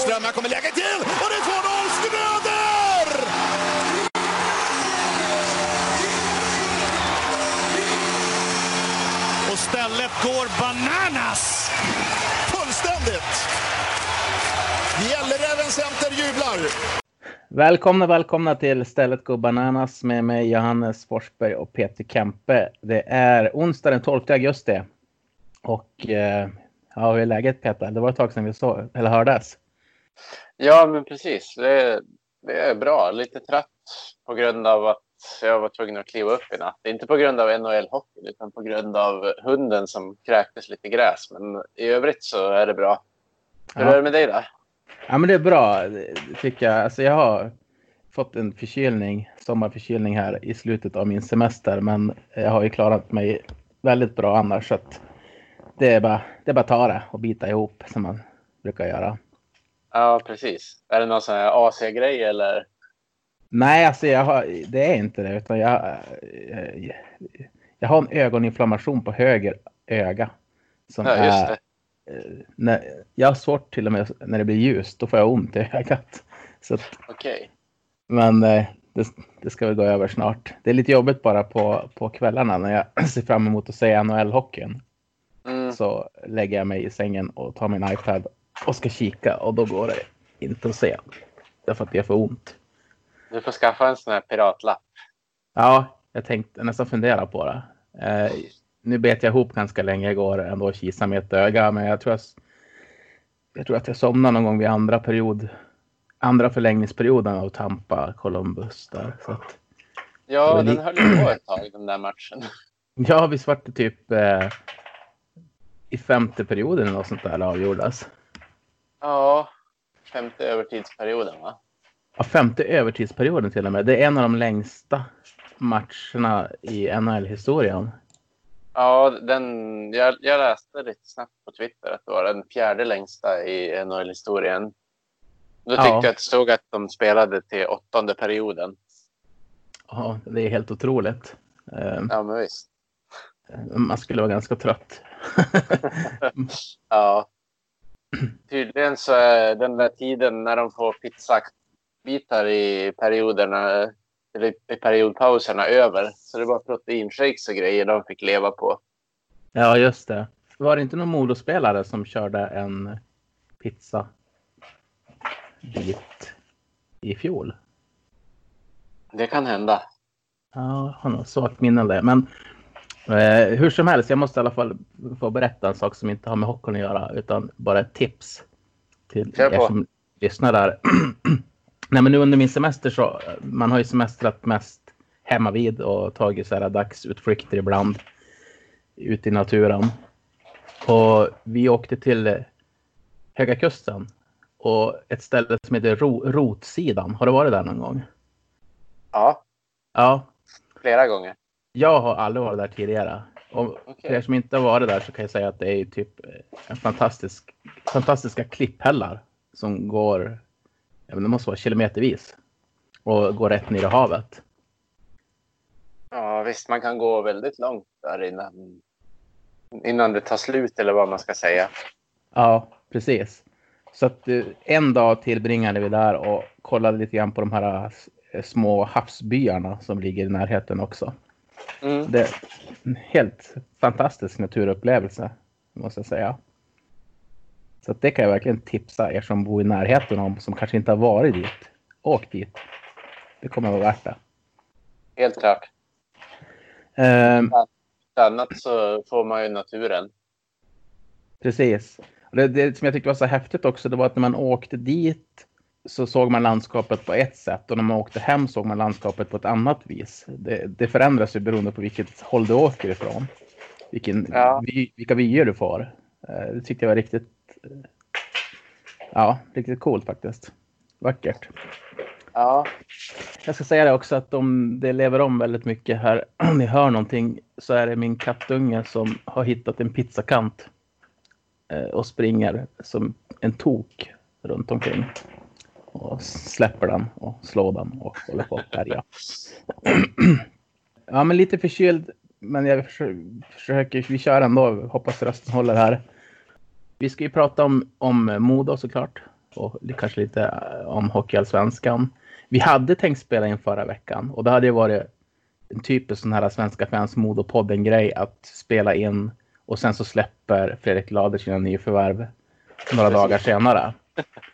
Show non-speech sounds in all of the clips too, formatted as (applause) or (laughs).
Söderström, här kommer läget till och det är 2-0 Schröder! Och stället går bananas! Fullständigt! Gälleräven Center jublar. Välkomna, välkomna till Stället Go Bananas med mig Johannes Forsberg och Peter Kempe. Det är onsdag den 12 augusti. Och eh, ja, hur är läget Peter? Det var ett tag sedan vi såg, eller hördes. Ja, men precis. Det, det är bra. Lite trött på grund av att jag var tvungen att kliva upp i natt. Inte på grund av NHL-hockeyn utan på grund av hunden som kräktes lite gräs. Men i övrigt så är det bra. Hur Ja. är det med dig då? Ja, men det är bra tycker jag. Alltså, jag har fått en förkylning, sommarförkylning här i slutet av min semester. Men jag har ju klarat mig väldigt bra annars. Så det, är bara, det är bara att ta det och bita ihop som man brukar göra. Ja, precis. Är det någon sån här AC-grej eller? Nej, alltså jag har, det är inte det. Utan jag, jag, jag har en ögoninflammation på höger öga. Som Ja, just är, det. eh, när, jag har svårt till och med när det blir ljust. Då får jag ont i ögat. Okej. men eh, det, det ska väl gå över snart. Det är lite jobbigt bara på, på kvällarna när jag (laughs) ser fram emot att se NHL-hockeyn. Mm. Så lägger jag mig i sängen och tar min iPad och ska kika och då går det inte att se. Därför att jag får ont. Du får skaffa en sån här piratlapp. Ja, jag tänkte nästan fundera på det. Eh, nu bet jag ihop ganska länge igår ändå och kisade med ett öga, men jag tror, jag, jag tror att jag somnade någon gång vid andra period. Andra förlängningsperioden av Tampa Columbus där. Så att, Ja, den det- höll ju på ett tag den där matchen. (clears throat) ja, visst vart det typ eh, i femte perioden eller något sånt där det avgjordes. Ja, femte övertidsperioden va? Ja, femte övertidsperioden till och med. Det är en av de längsta matcherna i NHL-historien. Ja, den, jag, jag läste lite snabbt på Twitter att det var den fjärde längsta i NHL-historien. Då tyckte Ja. jag att det stod att de spelade till åttonde perioden. Ja, det är helt otroligt. Eh, Ja, men visst. Man skulle vara ganska trött. (laughs) (laughs) Ja. Tydligen så är den där tiden när de får pizzabitar i perioderna, eller i periodpauserna över. Så det var proteinshakes och grejer de fick leva på. Ja, just det. Var det inte någon Modospelare som körde en pizza bit i fjol? Det kan hända. Ja, jag har nog svagt minne av det. Men eh, hur som helst, jag måste i alla fall få berätta en sak som inte har med hockeyn att göra, utan bara ett tips till Kör er som lyssnar där. (clears throat) Nej, men nu under min semester så, man har ju semestrat mest hemma vid och tagit så här dagsutflykter ibland ute i naturen. Och vi åkte till Höga Kusten och ett ställe som heter Ro- Rotsidan. Har du varit där någon gång? Ja, Ja, flera gånger. Jag har aldrig varit där tidigare. Och för Okej. er som inte har varit där så kan jag säga att det är typ en fantastisk, fantastiska klipphällar som går, jag vet det måste vara kilometervis och går rätt ner i havet. Ja, visst, man kan gå väldigt långt där innan, innan det tar slut eller vad man ska säga. Ja, precis. Så att eh, en dag tillbringade vi där och kollade lite grann på de här eh, små havsbyarna som ligger i närheten också. Mm. Det är en helt fantastisk naturupplevelse, måste jag säga. Så det kan jag verkligen tipsa er som bor i närheten om, som kanske inte har varit dit. Åk dit. Det kommer att vara värt det. Helt klart. Ehm, Annat så får man ju naturen. precis. Det, det som jag tyckte var så häftigt också, det var att när man åkte dit så såg man landskapet på ett sätt och när man åkte hem såg man landskapet på ett annat vis. Det, det förändras ju beroende på vilket håll du åker ifrån. Vilken, Ja. vy, vilka vyer du får. Eh, Det tyckte jag var riktigt, eh, ja, riktigt coolt faktiskt. Vackert. Ja, Jag ska säga det också att om det lever om väldigt mycket här, (clears throat) om ni hör någonting, så är det min kattunge som har hittat en pizzakant eh, och springer som en tok runt omkring. Och släpper den och slår den och håller på att härja. (clears throat) ja, men lite förkyld, men jag försöker, vi kör ändå. Hoppas rösten håller här. Vi ska ju prata om, om Modo såklart. och kanske lite eh, om Hockeyallsvenskan. Vi hade tänkt spela in förra veckan och det hade ju varit en typisk sån här Svenska fans Modopodden grej att spela in och sen så släpper Fredrik Lader sina nyförvärv några dagar senare. (laughs)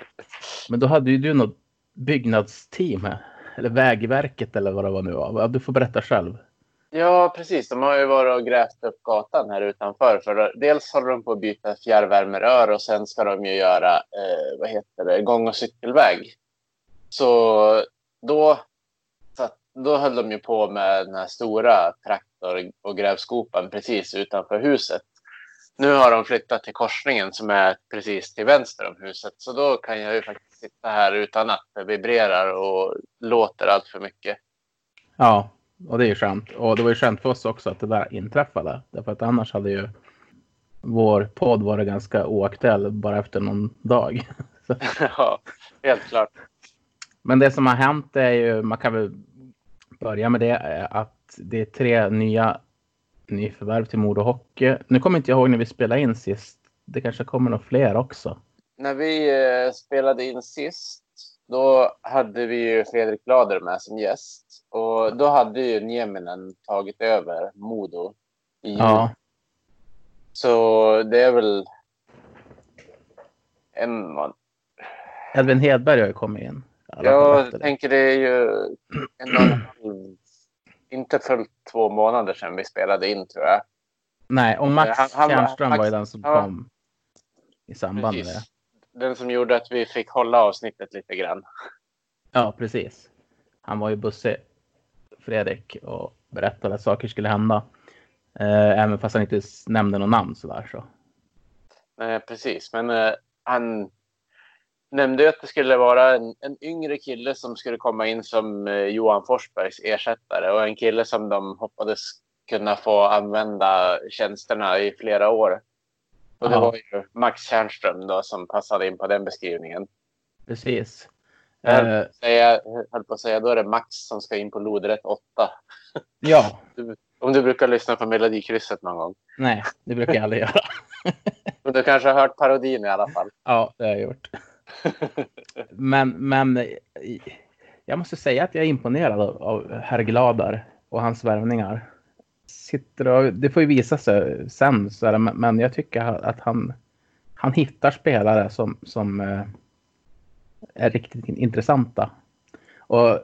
Men då hade ju du något byggnadsteam, eller Vägverket eller vad det var nu var. Du får berätta själv. Ja, precis. De har ju varit och grävt upp gatan här utanför. För dels håller de på att byta fjärrvärmerör och sen ska de ju göra eh, vad heter det, gång och cykelväg. Så då, så då höll de ju på med den här stora traktor och grävskopan precis utanför huset. Nu har de flyttat till korsningen som är precis till vänster om huset. Så då kan jag ju faktiskt sitta här utan att det vibrerar och låter allt för mycket. Ja, och det är ju skönt. Och det var ju skönt för oss också att det där inträffade. Därför att annars hade ju vår podd varit ganska oaktuell bara efter någon dag. (laughs) (laughs) ja, helt klart. Men det som har hänt är ju, man kan väl börja med det, att det är tre nya nyförvärv till Modo Hockey. Nu kommer inte jag ihåg när vi spelade in sist. Det kanske kommer några fler också. När vi eh, spelade in sist, då hade vi ju Fredrik Lader med som gäst. Och då hade ju Nieminen tagit över Modo. I Ja, Så det är väl en man. Edvin Hedberg har ju kommit in. Alla fall Jag tänker det är ju en och en halv, inte fullt två månader sedan vi spelade in tror jag. Nej, och Max Han- var ju den som ja. kom i samband med det. Precis. Den som gjorde att vi fick hålla avsnittet lite grann. Ja, precis. Han var ju bussig, Fredrik, och berättade att saker skulle hända. Eh, även fast han inte nämnde någon namn sådär så. Eh, precis, men eh, han nämnde ju att det skulle vara en, en yngre kille som skulle komma in som eh, Johan Forsbergs ersättare och en kille som de hoppades kunna få använda tjänsterna i flera år. Och det Ja. var ju Max Tjärnström då som passade in på den beskrivningen. Precis. Jag Eh, höll, säga, höll på att säga, då är det Max som ska in på lodrätt 8. (laughs) ja, Om du brukar lyssna på Melodikrysset någon gång. nej, det brukar jag aldrig göra. (laughs) Men du kanske har hört parodin i alla fall. Ja, det har jag gjort. (laughs) Men, men jag måste säga att jag är imponerad av, av herr Gladar och hans värvningar. Sitter och, det får ju visa sig sen, så här, men, men jag tycker att han, han hittar spelare som, som eh, är riktigt intressanta. Och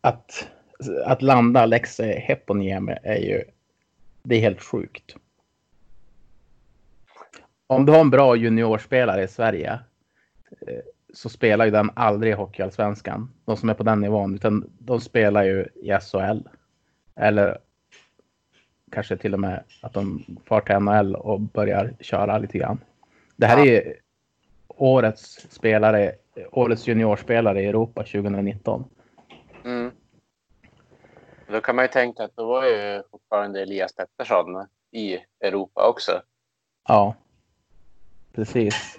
att, att landa Alexei Heponiemi är ju det är helt sjukt. Om du har en bra juniorspelare i Sverige så spelar ju den aldrig i Hockeyallsvenskan. De som är på den nivån. Utan de spelar ju i SHL. Eller kanske till och med att de far till NHL och börjar köra lite grann. Det här Ja. är ju årets spelare, årets juniorspelare i Europa 2019. Mm. Då kan man ju tänka att då var ju fortfarande Elias Pettersson i Europa också. Ja, precis.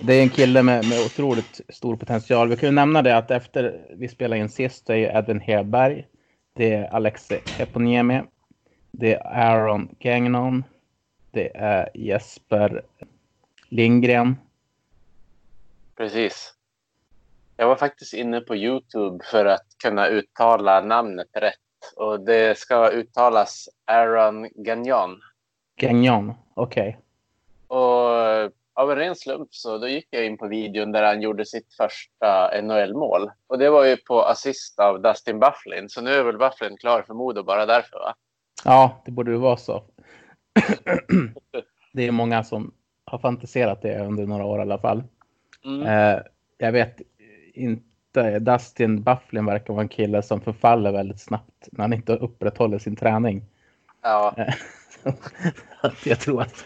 Det är en kille med, med otroligt stor potential. Vi kan ju nämna det att efter vi spelade in sist så är ju Edvin Hedberg, det är Alexei Eponiemi, det är Aaron Gagnon, det är Jesper Lindgren. Precis. Jag var faktiskt inne på Youtube för att kunna uttala namnet rätt. Och det ska uttalas Aaron Gagnon. Gagnon, okej. Och av en ren slump så då gick jag in på videon där han gjorde sitt första NHL-mål. Och det var ju på assist av Dustin Bufflin. Så nu är väl Bufflin klar för Modo bara därför va? Ja, det borde ju vara så. det är många som har fantiserat det under några år i alla fall. Mm. Eh, jag vet inte. Dustin Bufflin verkar vara en kille som förfaller väldigt snabbt när han inte upprätthåller sin träning. Ja, Eh, (laughs) jag, tror att,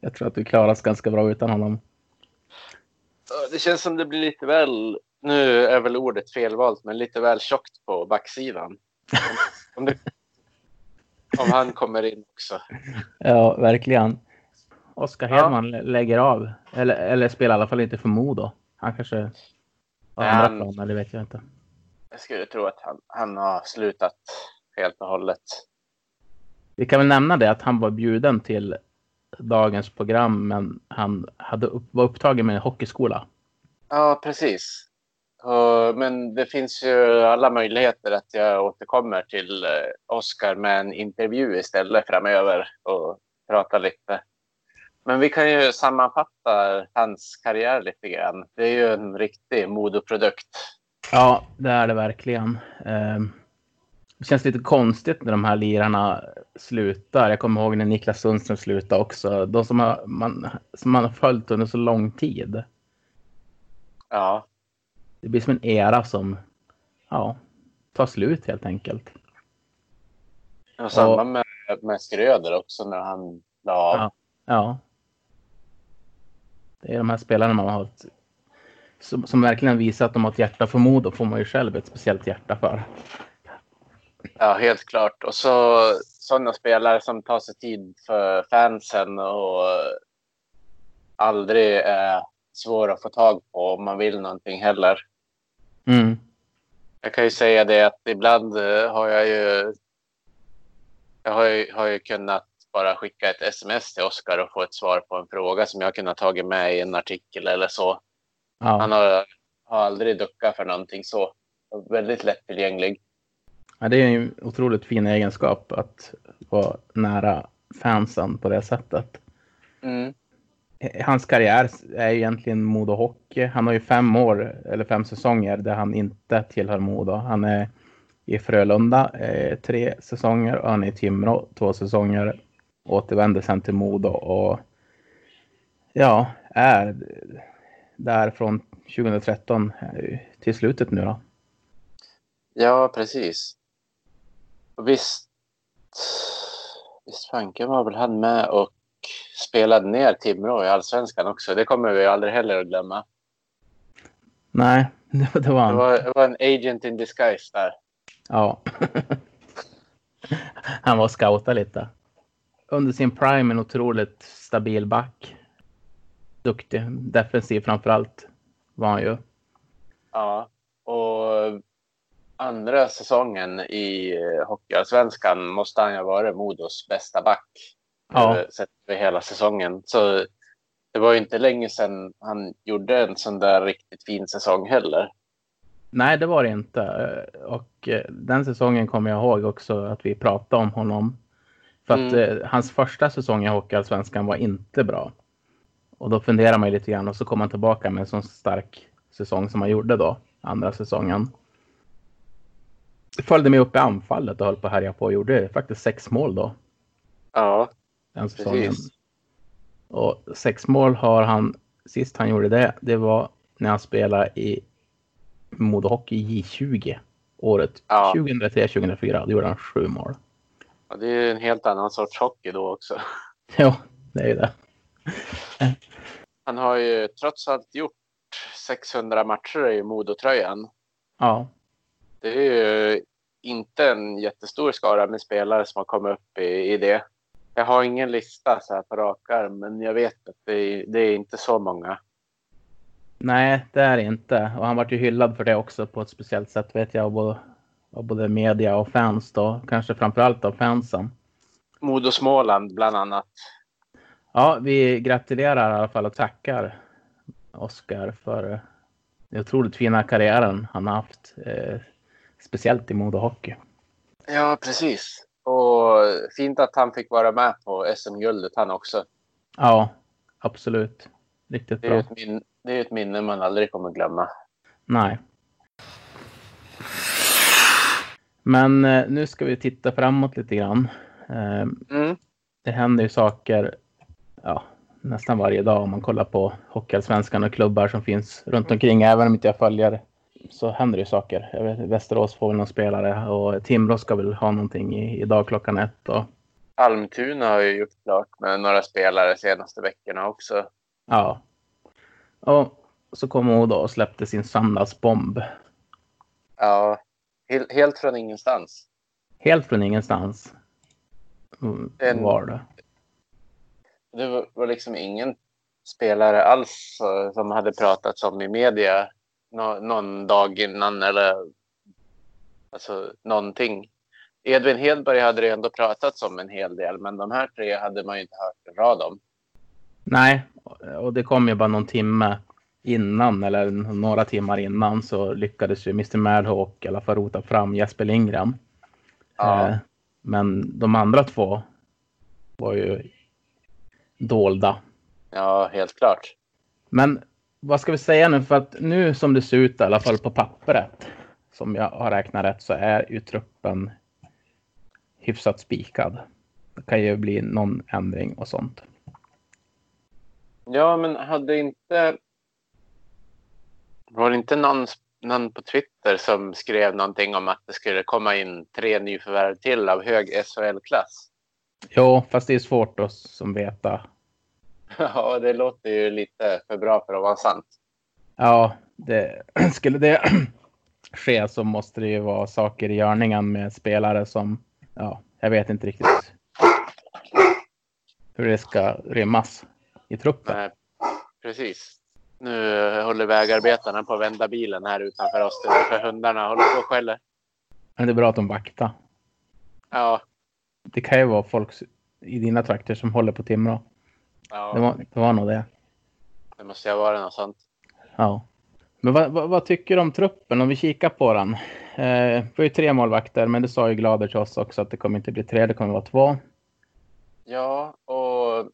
jag tror att du klarar oss ganska bra utan honom. det känns som det blir lite väl, nu är väl ordet felvalt, men lite väl tjockt på backsidan. Om, det, om han kommer in också. Ja, verkligen. Oskar Ja. Hedman lä- lägger av. Eller, eller spelar i alla fall inte för Modo. Han kanske har Nej, andra han- planer, det vet jag inte. Jag skulle tro att han, han har slutat helt och hållet. Vi kan väl nämna det att han var bjuden till dagens program men han hade upp, var upptagen med en hockeyskola. Ja, precis. Men det finns ju alla möjligheter att jag återkommer till uh, Oscar med en intervju istället framöver och prata lite. Men vi kan ju sammanfatta hans karriär lite grann. Det är ju en riktig modoprodukt. Ja, det är det verkligen. Det känns lite konstigt när de här lirarna slutar. Jag kommer ihåg när Niklas Sundström slutade också. De som, har, man, som man har följt under så lång tid. Ja. Det blir som en era som ja, tar slut helt enkelt. Och samma med, med Skröder också när han la av. Ja, ja. Det är de här spelarna man har ett, som, som verkligen visar att de har ett hjärta för mod och får man ju själv ett speciellt hjärta för. Ja, helt klart. Och så sådana spelare som tar sig tid för fansen och aldrig är svåra att få tag på om man vill någonting heller. Mm. Jag kan ju säga det att ibland eh, har jag ju jag har ju, har ju kunnat bara skicka ett sms till Oskar och få ett svar på en fråga som jag kunnat tagit med i en artikel eller så. Ja. Han har, har aldrig duckat för någonting så. Väldigt lättillgänglig. Ja, det är en otroligt fin egenskap att vara nära fansen på det sättet. Mm. Hans karriär är egentligen Modo Hockey. Han har ju fem år eller fem säsonger där han inte tillhör Modo. Han är i Frölunda eh, tre säsonger och han är i Timrå två säsonger. Återvänder sen till Modo och ja, är där från 2013 till slutet nu då. Ja, precis. Visst, visst fanken var väl han med och spelade ner Timrå i allsvenskan också. Det kommer vi aldrig heller att glömma. Nej, (laughs) det, det var han. Det var, det var en agent in disguise där. Ja. (laughs) han var scouta lite. Under sin prime en otroligt stabil back. Duktig. Defensiv framför allt var han ju. Ja, och andra säsongen i Hockeyallsvenskan måste han ju ha varit Modos bästa back. Ja. Sett över hela säsongen. Så det var ju inte länge sedan han gjorde en sån där riktigt fin säsong heller. Nej, det var det inte. Och eh, den säsongen kommer jag ihåg också att vi pratade om honom. För att Mm. eh, hans första säsong i Hockeyallsvenskan var inte bra. Och då funderar man ju lite grann och så kom han tillbaka med en sån stark säsong som han gjorde då, andra säsongen. Följde med upp i anfallet och höll på att härja på och gjorde faktiskt sex mål då, Ja, den säsongen. precis. Och sex mål har han, sist han gjorde det, det var när han spelade i Modo Hockey J20 året Ja. 2003-2004. Då gjorde han sju mål. Och det är en helt annan sorts hockey då också. (laughs) Ja, det är ju det. Han har ju trots allt gjort 600 matcher i Modotröjan. Ja, Det är ju inte en jättestor skara med spelare som har kommit upp i, i det. Jag har ingen lista så här på rak arm, men jag vet att det är, det är inte så många. nej, det är det inte. Och han vart ju hyllad för det också på ett speciellt sätt vet jag av både, av både media och fans då. Kanske framförallt av fansen. Modo Småland bland annat. Ja, vi gratulerar i alla fall och tackar Oskar för den otroligt fina karriären han har haft. Speciellt i Modo Hockey. Ja, precis. Och fint att han fick vara med på SM-guldet han också. Ja, absolut. Riktigt Det är bra. ett, min- det är ett minne man aldrig kommer glömma. Nej. Men eh, nu ska vi titta framåt lite grann. Eh, Mm. det händer ju saker ja, nästan varje dag om man kollar på Hockeyallsvenskan och klubbar som finns runt omkring. Även om inte jag följer så händer det ju saker. Jag vet, Västerås får väl någon spelare och Timrå ska väl ha någonting i, idag klockan ett. Och, Almtuna har ju gjort klart med några spelare senaste veckorna också. ja. och så kom Modo och släppte sin samlagsbomb. Ja, helt, helt från ingenstans. Helt från ingenstans. Mm, En- var det. Det var, var liksom ingen spelare alls eh, som hade pratats om i media nå, någon dag innan eller alltså någonting. Edvin Hedberg hade det ändå pratats om en hel del, men de här tre hade man ju inte hört en rad om. Nej, och det kom ju bara någon timme innan eller några timmar innan så lyckades ju Mr. Madhawk i alla fall rota fram Jesper Lindgren. Ja. Eh, men de andra två var ju dolda. Ja, helt klart. Men vad ska vi säga nu? För att nu som det ser ut i alla fall på pappret, som jag har räknat rätt, så är ju truppen hyfsat spikad. Det kan ju bli någon ändring och sånt. Ja, men hade inte... Var det inte någon, någon på Twitter som skrev någonting om att det skulle komma in tre nyförvärv till av hög SHL-klass? Jo, fast det är svårt att som veta. (laughs) Ja, det låter ju lite för bra för att vara sant. Ja, det, (clears throat) skulle det (clears throat) ske så måste det ju vara saker i görningen med spelare som, ja, jag vet inte riktigt hur det ska rymmas i truppen. Nej, precis. Nu håller vägarbetarna på att vända bilen här utanför oss. För hundarna håller på och skäller. Men det är bra att de vaktar. Ja, Det kan ju vara folk i dina trakter som håller på Timrå. Ja Det var, det var nog det. det måste ha varit något sånt. Ja. Men vad, vad, vad tycker du om truppen om vi kikar på den? Eh, vi har ju tre målvakter, men det sa ju Glader till oss också att det kommer inte bli tre, det kommer vara två. Ja, och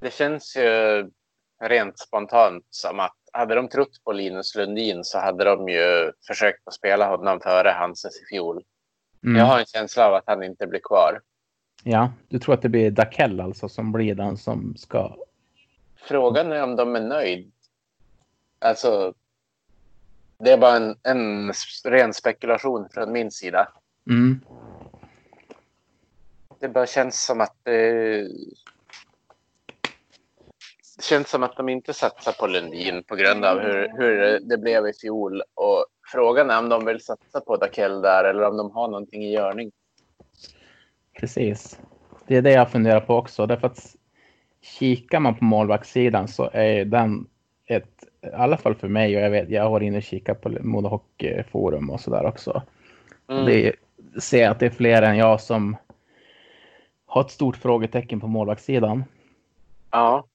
det känns ju rent spontant som att hade de trott på Linus Lundin så hade de ju försökt att spela honom före Hanses i fjol. Mm. Jag har en känsla av att han inte blir kvar. Ja, du tror att det blir Dakell alltså som blir den som ska... Frågan är om de är nöjd. Alltså, det är bara en, en ren spekulation från min sida. Mm. Det bara känns som att det... Det känns som att de inte satsar på Lundin på grund av hur, hur det blev i fjol. Och frågan är om de vill satsa på Dakell där eller om de har någonting i görning. Precis. Det är det jag funderar på också. Därför att kikar man på målvaktssidan så är den ett, i alla fall för mig, och jag vet, jag har varit inne och kikat på Modo Hockey Forum och sådär också. Mm. Det är, ser att det är fler än jag som har ett stort frågetecken på målvaktssidan. Ja,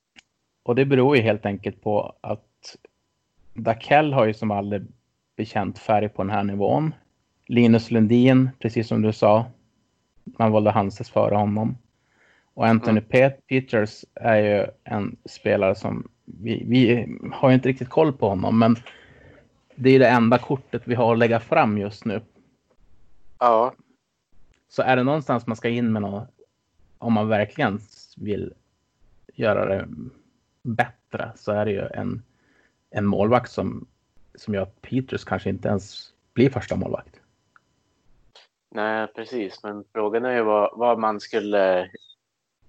Och det beror ju helt enkelt på att Dakell har ju som aldrig bekänt färg på den här nivån. Linus Lundin, precis som du sa, man valde Hanses före honom. Och Anthony Pet- Peters är ju en spelare som vi, vi har ju inte riktigt koll på honom, men det är det enda kortet vi har att lägga fram just nu. ja, Så är det någonstans man ska in med något, om man verkligen vill göra det bättre, så är det ju en, en målvakt som, som gör att Peters kanske inte ens blir första målvakt. Nej precis. Men frågan är ju vad, vad man skulle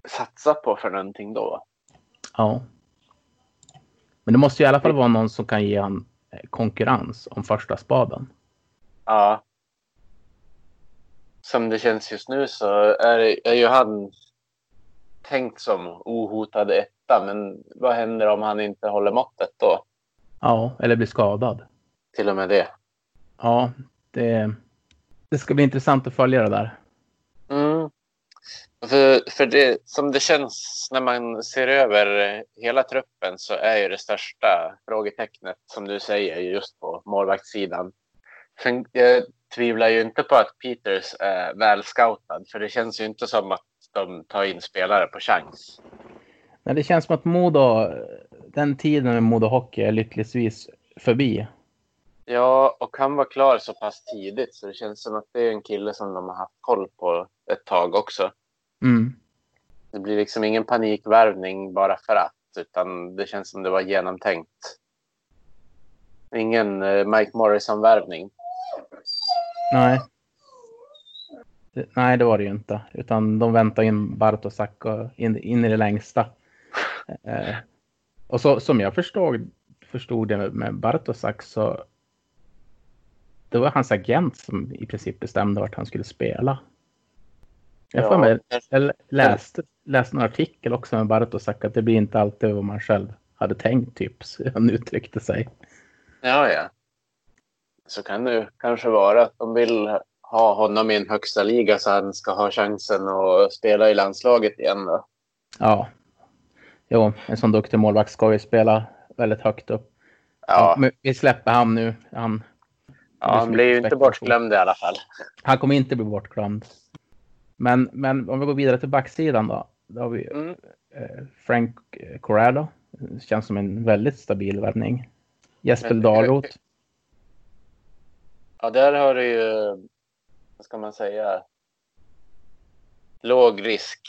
satsa på för någonting då. Ja. Men det måste ju i alla fall vara någon som kan ge han eh, konkurrens om första spaden. Ja. Som det känns just nu så är, är ju han tänkt som ohotad etta. Men vad händer om han inte håller måttet då? Ja, eller blir skadad. Till och med det. Ja, det, det ska bli intressant att följa det där. Mm. För, för det, som det känns när man ser över hela truppen så är ju det största frågetecknet som du säger just på målvaktssidan. Sen, jag tvivlar ju inte på att Peters är väl scoutad för det känns ju inte som att de tar in spelare på chans. Men det känns som att Modo, den tiden med Modo Hockey är lyckligtvis förbi. Ja, och han var klar så pass tidigt så det känns som att det är en kille som de har haft koll på ett tag också. Mm. Det blir liksom ingen panikvärvning bara för att, utan det känns som det var genomtänkt. Ingen eh, Mike Morrison-värvning. Nej. Nej, det var det ju inte. Utan de väntade in Bartosak och in, in i det längsta. (laughs) Eh, och så, som jag förstod, förstod det med Bartosak så det var hans agent som i princip bestämde vart han skulle spela. Jag, får mig, jag läste, läste en artikel också med Bartosak att det blir inte alltid vad man själv hade tänkt, typ, så (laughs) han uttryckte sig. Ja, ja. Så kan det kanske vara att de vill ha honom i en högsta liga så han ska ha chansen att spela i landslaget igen. Då. Ja. Jo, en sån duktig målvakt ska ju spela väldigt högt upp. Ja, men vi släpper han nu. Han, ja han blir ju inte bortglömd i alla fall. han kommer inte bli bortglömd. Men, men om vi går vidare till backsidan då. Då har vi Mm. eh, Frank Corrado. Känns som en väldigt stabil värvning. Jesper Dahlroth. Ja, där har du ju, vad ska man säga, låg risk.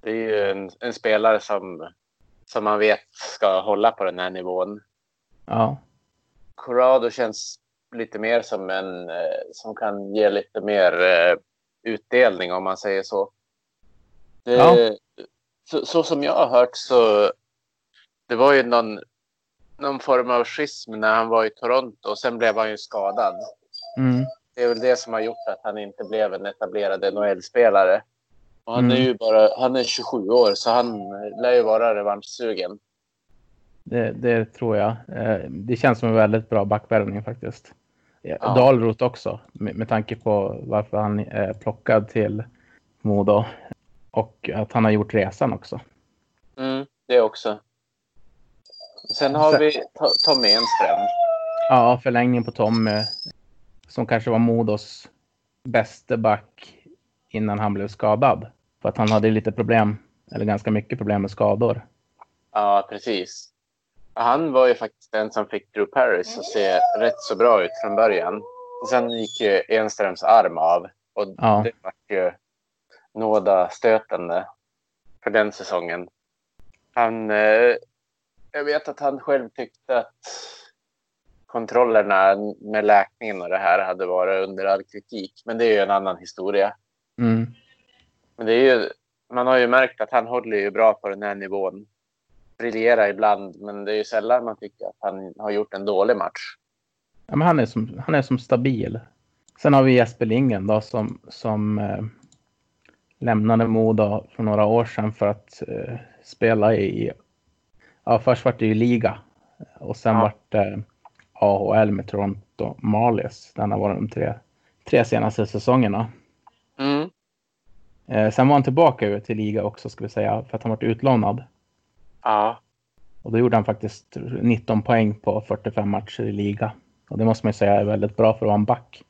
Det är ju en, en spelare som, som man vet ska hålla på den här nivån. Ja. Corrado känns lite mer som en eh, som kan ge lite mer eh, utdelning om man säger så. Det, Ja. så. Så som jag har hört så det var ju någon, någon form av schism när han var i Toronto och sen blev han ju skadad. Mm. Det är väl det som har gjort att han inte blev en etablerad NHL-spelare. Och han är Mm. ju bara han är 27 år så han lär ju vara revanschsugen. Det, det tror jag. Eh, Det känns som en väldigt bra backvärvning faktiskt. Ja. Dahlroth också, med, med tanke på varför han är plockad till Modo. Och att han har gjort resan också. Mm, det också. Sen har Sen- vi To- Tom Enström. Ja, förlängning på Tommy. Som kanske var Modos bästa back innan han blev skadad. För att han hade lite problem, eller ganska mycket problem med skador. Ja, precis. Han var ju faktiskt den som fick Drew Paris att se rätt så bra ut från början. Och sen gick ju Enströms arm av och Ja. det var ju nåda stötande för den säsongen. Han, eh, jag vet att han själv tyckte att kontrollerna med läkningen och det här hade varit under all kritik. Men det är ju en annan historia. Mm. Men det är ju, man har ju märkt att han håller ju bra på den här nivån. Briljerar ibland, men det är ju sällan man tycker att han har gjort en dålig match. Ja, men han, är som, han är som stabil. Sen har vi Jesper Lindgren då som, som eh, lämnade Modo för några år sedan för att eh, spela i... Ja, först var det ju liga och sen Ja. vart det AHL med Toronto Marlies. Den har varit de tre, tre senaste säsongerna. Mm. Eh, sen var han tillbaka till liga också ska vi säga för att han varit utlånad. Ja, Och då gjorde han faktiskt 19 poäng på 45 matcher i liga. Och det måste man ju säga är väldigt bra för att vara en back.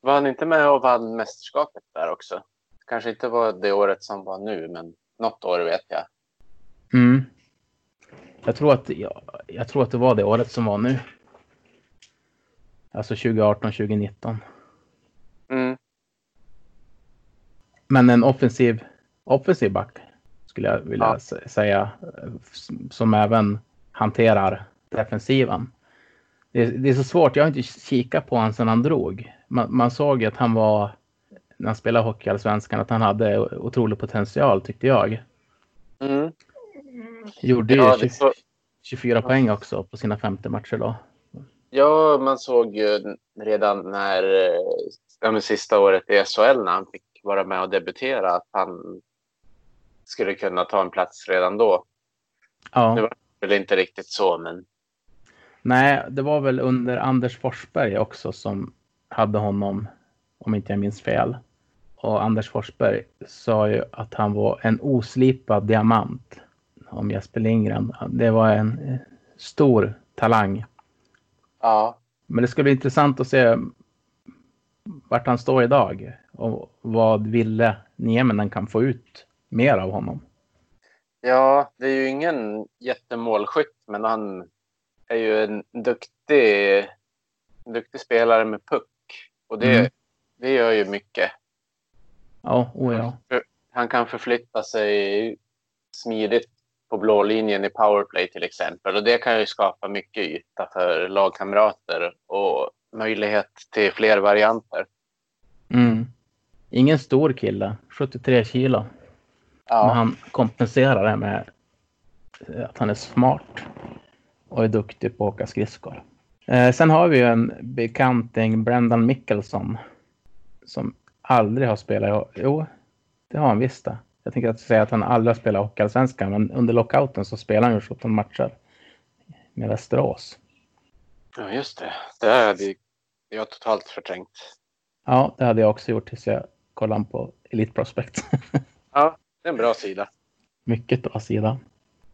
var han inte med och vann mästerskapet där också? Kanske inte var det året som var nu, men något år vet jag. Mm. Jag, tror att, jag, jag tror att det var det året som var nu. Alltså 2018, 2019. Mm. Men en offensiv, offensiv back skulle jag vilja Ja. sä- säga. Som även hanterar defensiven. Det är, det är så svårt. Jag har inte kikat på honom sedan han drog. Man, man såg att han var, när han spelade i Allsvenskan, att han hade otrolig potential tyckte jag. Mm. Gjorde Ja, ju det 20, så, 24 poäng också på sina femte matcher då. ja, man såg ju redan när eh, ja, sista året i SHL när han fick vara med och debutera att han skulle kunna ta en plats redan då. Ja. Det var väl inte riktigt så, men Nej, det var väl under Anders Forsberg också som hade honom, om inte jag minns fel. Och Anders Forsberg sa ju att han var en oslipad diamant om Jesper Lindgren. Det var en stor talang. ja, Men det ska bli intressant att se vart han står idag och vad Ville Nieminen kan få ut mer av honom. Ja, det är ju ingen jättemålskytt, men han är ju en duktig, duktig spelare med puck. Och det, Mm. det gör ju mycket. Ja, oh ja. Han kan förflytta sig smidigt på blå linjen i powerplay till exempel. Och det kan ju skapa mycket yta för lagkamrater och möjlighet till fler varianter. Mm. Ingen stor kille, 73 kilo. Men Ja, han kompenserar det med att han är smart och är duktig på att åka skridskor. Eh, sen har vi ju en bekanting, Brendan Mickelson, som aldrig har spelat. Jo, det har han visst det. Jag tänker att säga att han aldrig har spelat Hockeyallsvenskan, men under lockouten så spelar han ju 17 matcher med Västerås. ja just det. Det hade jag totalt förträngt. Ja, det hade jag också gjort tills jag kollade på Elite Prospect. (laughs) Ja, det är en bra sida. Mycket bra sida.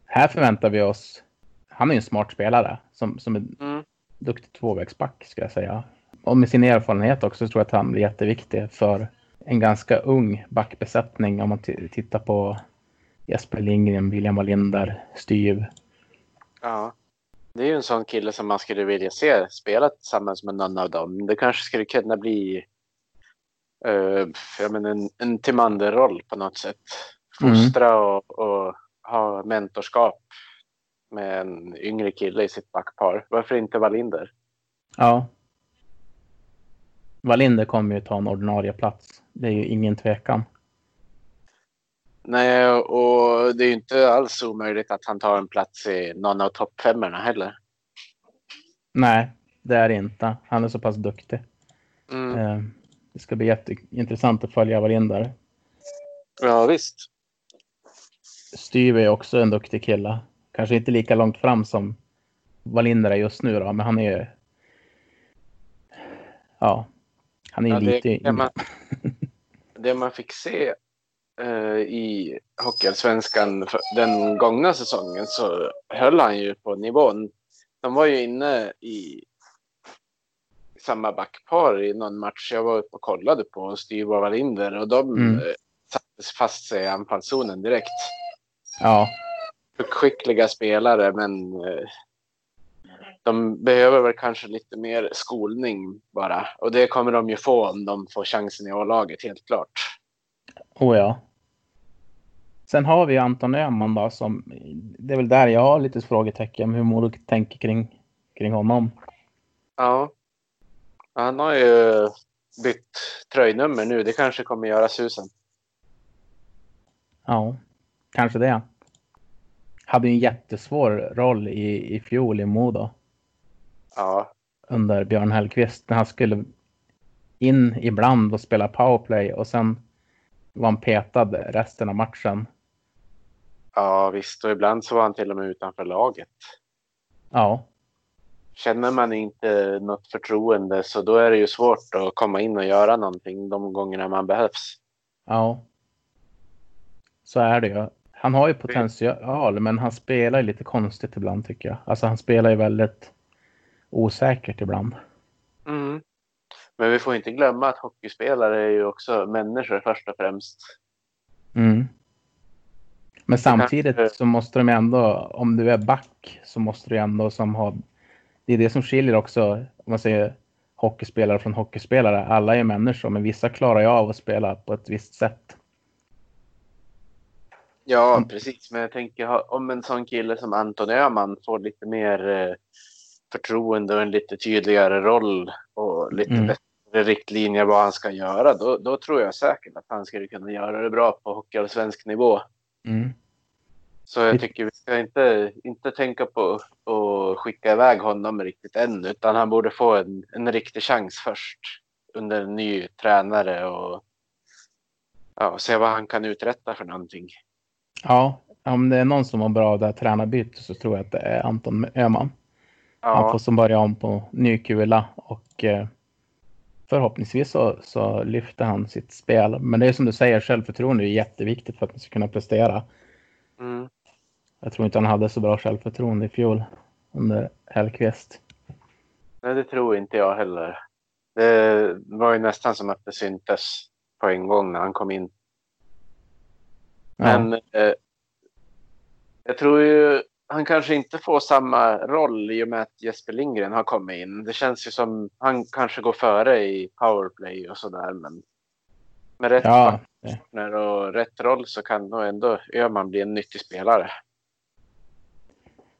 Här förväntar vi oss han är en smart spelare som, som är Mm. duktig tvåvägsback ska jag säga. Och med sin erfarenhet också så tror jag att han blir jätteviktig för en ganska ung backbesättning om man tittar på Jesper Lindgren, William Wallinder, Styv. Ja. Det är ju en sån kille som man skulle vilja se spela tillsammans med någon av dem. Det kanske skulle kunna bli uh, jag menar, en, en Timander-roll på något sätt. Fostra och, och ha mentorskap med en yngre kille i sitt backpar. Varför inte Wallinder? Ja. Wallinder kommer ju ta en ordinarie plats. Det är ju ingen tvekan. Nej, och det är ju inte alls omöjligt att han tar en plats i någon av toppfemmorna heller. Nej, det är det inte. Han är så pass duktig. Mm. Eh, Det ska bli jätteintressant att följa Wallinder. Ja, visst. Styv är också en duktig kille. Kanske inte lika långt fram som Wallinder är just nu då, men han är ju... Ja, han är Ja, lite... det, man, (laughs) det man fick se eh, i Hockeyallsvenskan den gångna säsongen så höll han ju på nivån. De var ju inne i samma backpar i någon match jag var uppe och kollade på, Styv och Wallinder, och de Mm. eh, satte fast sig i anfallszonen direkt. Ja, skickliga spelare, men eh, de behöver väl kanske lite mer skolning bara. Och det kommer de ju få om de får chansen i A-laget, helt klart. oh ja. Sen har vi Anton Öhman då som... Det är väl där jag har lite frågetecken hur Modo tänker kring, kring honom. Ja. Han har ju bytt tröjnummer nu. Det kanske kommer göra susen. Ja, kanske det. Hade ju en jättesvår roll i, i fjol i Modo. Ja, under Björn Hellkvist när han skulle in ibland och spela powerplay och sen var han petad resten av matchen. ja visst. Och ibland så var han till och med utanför laget. Ja, Känner man inte något förtroende så då är det ju svårt att komma in och göra någonting de gångerna man behövs. ja. Så är det ju. Han har ju potential, men han spelar lite konstigt ibland tycker jag. Alltså han spelar ju väldigt osäkert ibland. Mm. Men vi får inte glömma att hockeyspelare är ju också människor först och främst. Mm. Men samtidigt så måste de ändå, om du är back, så måste du ändå som ha... Det är det som skiljer också, om man säger hockeyspelare från hockeyspelare. Alla är människor, men vissa klarar ju av att spela på ett visst sätt. Ja, precis. Men jag tänker om en sån kille som Anton Öhman får lite mer eh, förtroende och en lite tydligare roll och lite Mm. bättre riktlinjer vad han ska göra, då, då tror jag säkert att han skulle kunna göra det bra på hockeyallsvensk nivå. Mm. Så jag tycker vi ska inte, inte tänka på att skicka iväg honom riktigt än, utan han borde få en, en riktig chans först under en ny tränare och ja, se vad han kan uträtta för någonting. Ja, om det är någon som har bra av det här tränarbytet så tror jag att det är Anton Öhman. Han Ja, får som börja om på ny kula och eh, förhoppningsvis så, så lyfter han sitt spel. Men det är som du säger, självförtroende är jätteviktigt för att man ska kunna prestera. mm, Jag tror inte han hade så bra självförtroende i fjol under Hellkvist. nej, det tror inte jag heller. Det var ju nästan som att det syntes på en gång när han kom in. Men eh, jag tror ju han kanske inte får samma roll i och med att Jesper Lindgren har kommit in. Det känns ju som han kanske går före i powerplay och sådär. Men med rätt ja, partner och rätt roll så kan nog ändå Öhman bli en nyttig spelare.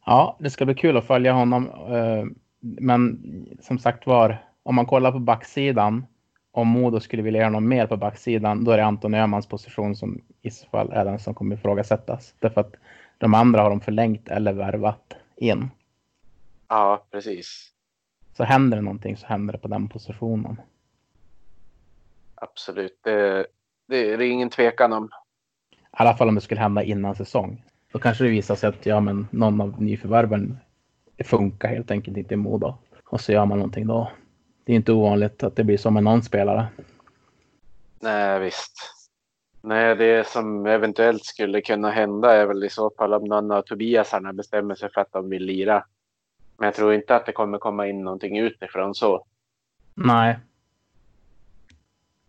ja, det ska bli kul att följa honom. eh, Men som sagt var, om man kollar på backsidan, om Modo skulle vilja göra något mer på backsidan, då är det Anton Öhmans position som i så fall är den som kommer ifrågasättas. Därför att de andra har de förlängt eller värvat in. Ja, precis. Så händer det någonting så händer det på den positionen. Absolut. Det, det är det ingen tvekan om. I alla fall om det skulle hända innan säsong. Då kanske det visar sig att ja, men någon av nyförvärven funkar helt enkelt inte i Modo. Och så gör man någonting då. Det är inte ovanligt att det blir så med någon spelare. Nej, visst. Nej, det som eventuellt skulle kunna hända är väl i så fall om någon av Tobiasarna bestämmer sig för att de vill lira. Men jag tror inte att det kommer komma in någonting utifrån så. Nej.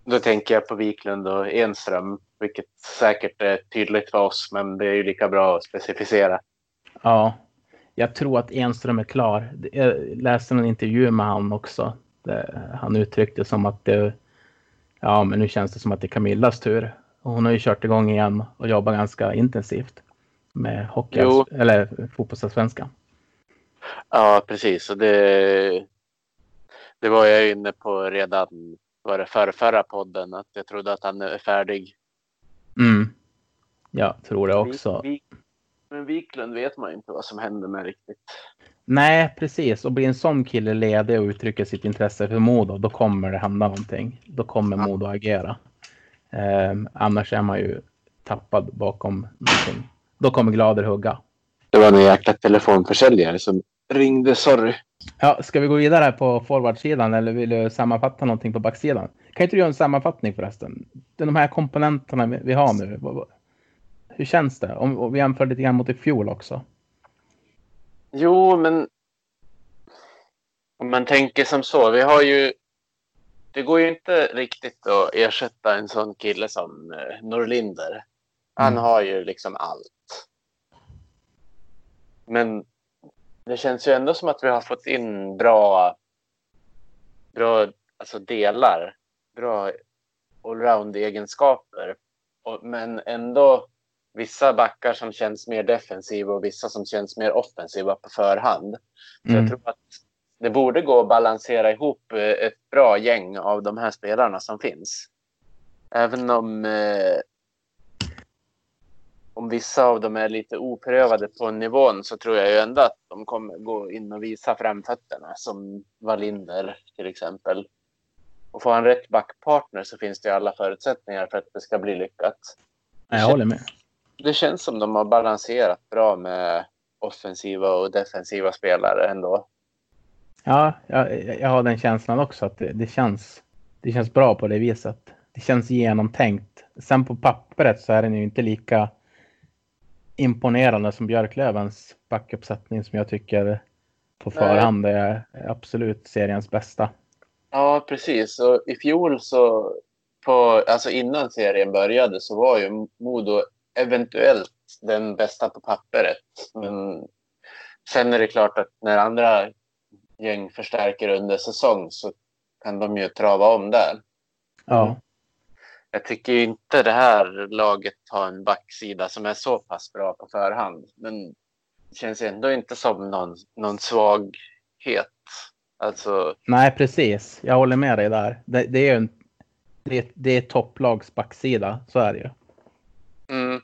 Då tänker jag på Wiklund och Enström, vilket säkert är tydligt för oss, men det är ju lika bra att specificera. Ja. Jag tror att Enström är klar. Jag läste en intervju med han också. Han uttryckte som att det, ja, men nu känns det som att det är Camillas tur. Och hon har ju kört igång igen och jobbar ganska intensivt med hockey, Jo. eller fotbollsallsvenskan. Ja, precis. Och det, det var jag inne på redan var det förra, förra podden, att jag trodde att han är färdig. Mm. Jag tror det också. Men Wiklund vet man inte vad som händer med riktigt. Nej, precis. Och blir en sån kille ledig och uttrycker sitt intresse för Modo, då kommer det hända någonting. Då kommer Ja. Modo agera. Eh, annars är man ju tappad bakom någonting. Då kommer Glader hugga. Det var en jäkla telefonförsäljare som ringde, sorry. Ja, ska vi gå vidare på forwardsidan eller vill du sammanfatta någonting på backsidan? Kan inte du göra en sammanfattning förresten? De här komponenterna vi har nu. Hur känns det? Om, om vi jämför lite grann mot i fjol också. Jo, men om man tänker som så. Vi har ju. Det går ju inte riktigt att ersätta en sån kille som eh, Norlinder. Han Mm. har ju liksom allt. Men det känns ju ändå som att vi har fått in bra, bra alltså delar, bra allround-egenskaper. Men ändå vissa backar som känns mer defensiva och vissa som känns mer offensiva på förhand. Så Mm. jag tror att det borde gå att balansera ihop eh, ett bra gäng av de här spelarna som finns. Även om, eh, om vissa av dem är lite oprövade på nivån så tror jag ju ändå att de kommer gå in och visa framfötterna som Wallinder till exempel. Och får han rätt backpartner så finns det alla förutsättningar för att det ska bli lyckat. Jag håller med. Det känns som de har balanserat bra med offensiva och defensiva spelare ändå. Ja, jag, jag har den känslan också att det, det, känns, det känns bra på det viset. Det känns genomtänkt. Sen på pappret så är den ju inte lika imponerande som Björklövens backuppsättning som jag tycker på förhand är absolut seriens bästa. Ja, precis. Och i fjol så, på, alltså innan serien började, så var ju Modo eventuellt den bästa på pappret. Men sen är det klart att när andra gäng förstärker under säsong så kan de ju trava om där. Ja, Jag tycker inte det här laget har en backsida som är så pass bra på förhand. Men det känns ändå inte som någon, någon svaghet. Alltså, nej precis. Jag håller med dig där. Det, det är ju en, det, det är topplags backsida, så är det ju. Mm.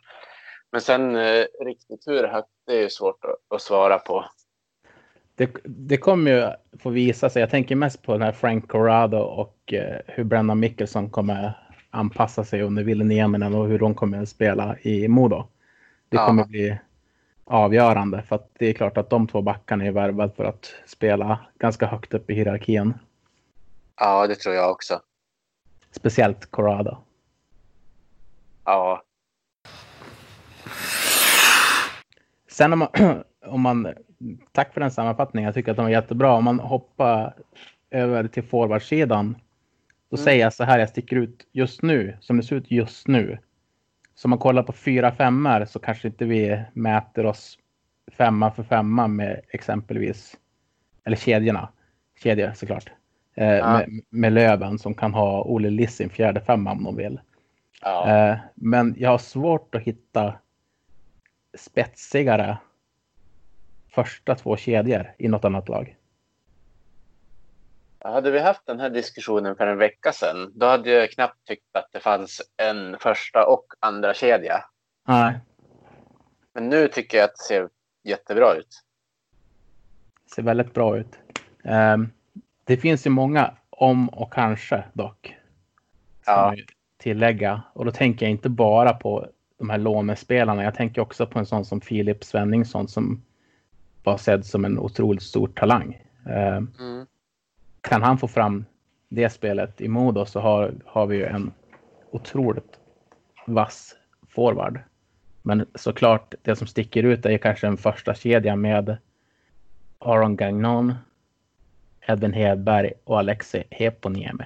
Men sen eh, riktigt hur högt, det är ju svårt att, att svara på. Det, det kommer ju få visa sig. Jag tänker mest på den här Frank Corrado och eh, hur Brennan Mickelson kommer anpassa sig under Ville Nieminen och hur de kommer spela i Modo. Det Ja. kommer bli avgörande för att det är klart att de två backarna är värvade för att spela ganska högt upp i hierarkin. Ja, det tror jag också. Speciellt Corrado. Ja, Sen om man, (clears throat) om man, tack för den sammanfattningen, jag tycker att den var jättebra. Om man hoppar över till forwardsidan, då Mm. säger jag så här, jag sticker ut just nu, som det ser ut just nu. Så om man kollar på fyra femmor så kanske inte vi mäter oss femma för femma med exempelvis, eller kedjorna, kedjor såklart. Eh, Ja. med, med Löven som kan ha Olle Liss sin fjärde femma om de vill. ja. Eh, men jag har svårt att hitta spetsigare första två kedjor i något annat lag. Hade vi haft den här diskussionen för en vecka sedan, då hade jag knappt tyckt att det fanns en första och andra kedja. Nej, Men nu tycker jag att det ser jättebra ut. ser väldigt bra ut. Eh, det finns ju många om och kanske dock. Ska Ja. tillägga. Och då tänker jag inte bara på de här lånespelarna. Jag tänker också på en sån som Filip Svenningsson som var sedd som en otroligt stor talang. Eh, Mm. kan han få fram det spelet i Modo så har, har vi ju en otroligt vass forward. Men såklart, det som sticker ut är kanske en första kedja med Aron Gagnon, Edvin Hedberg och Alexei Heponiemi.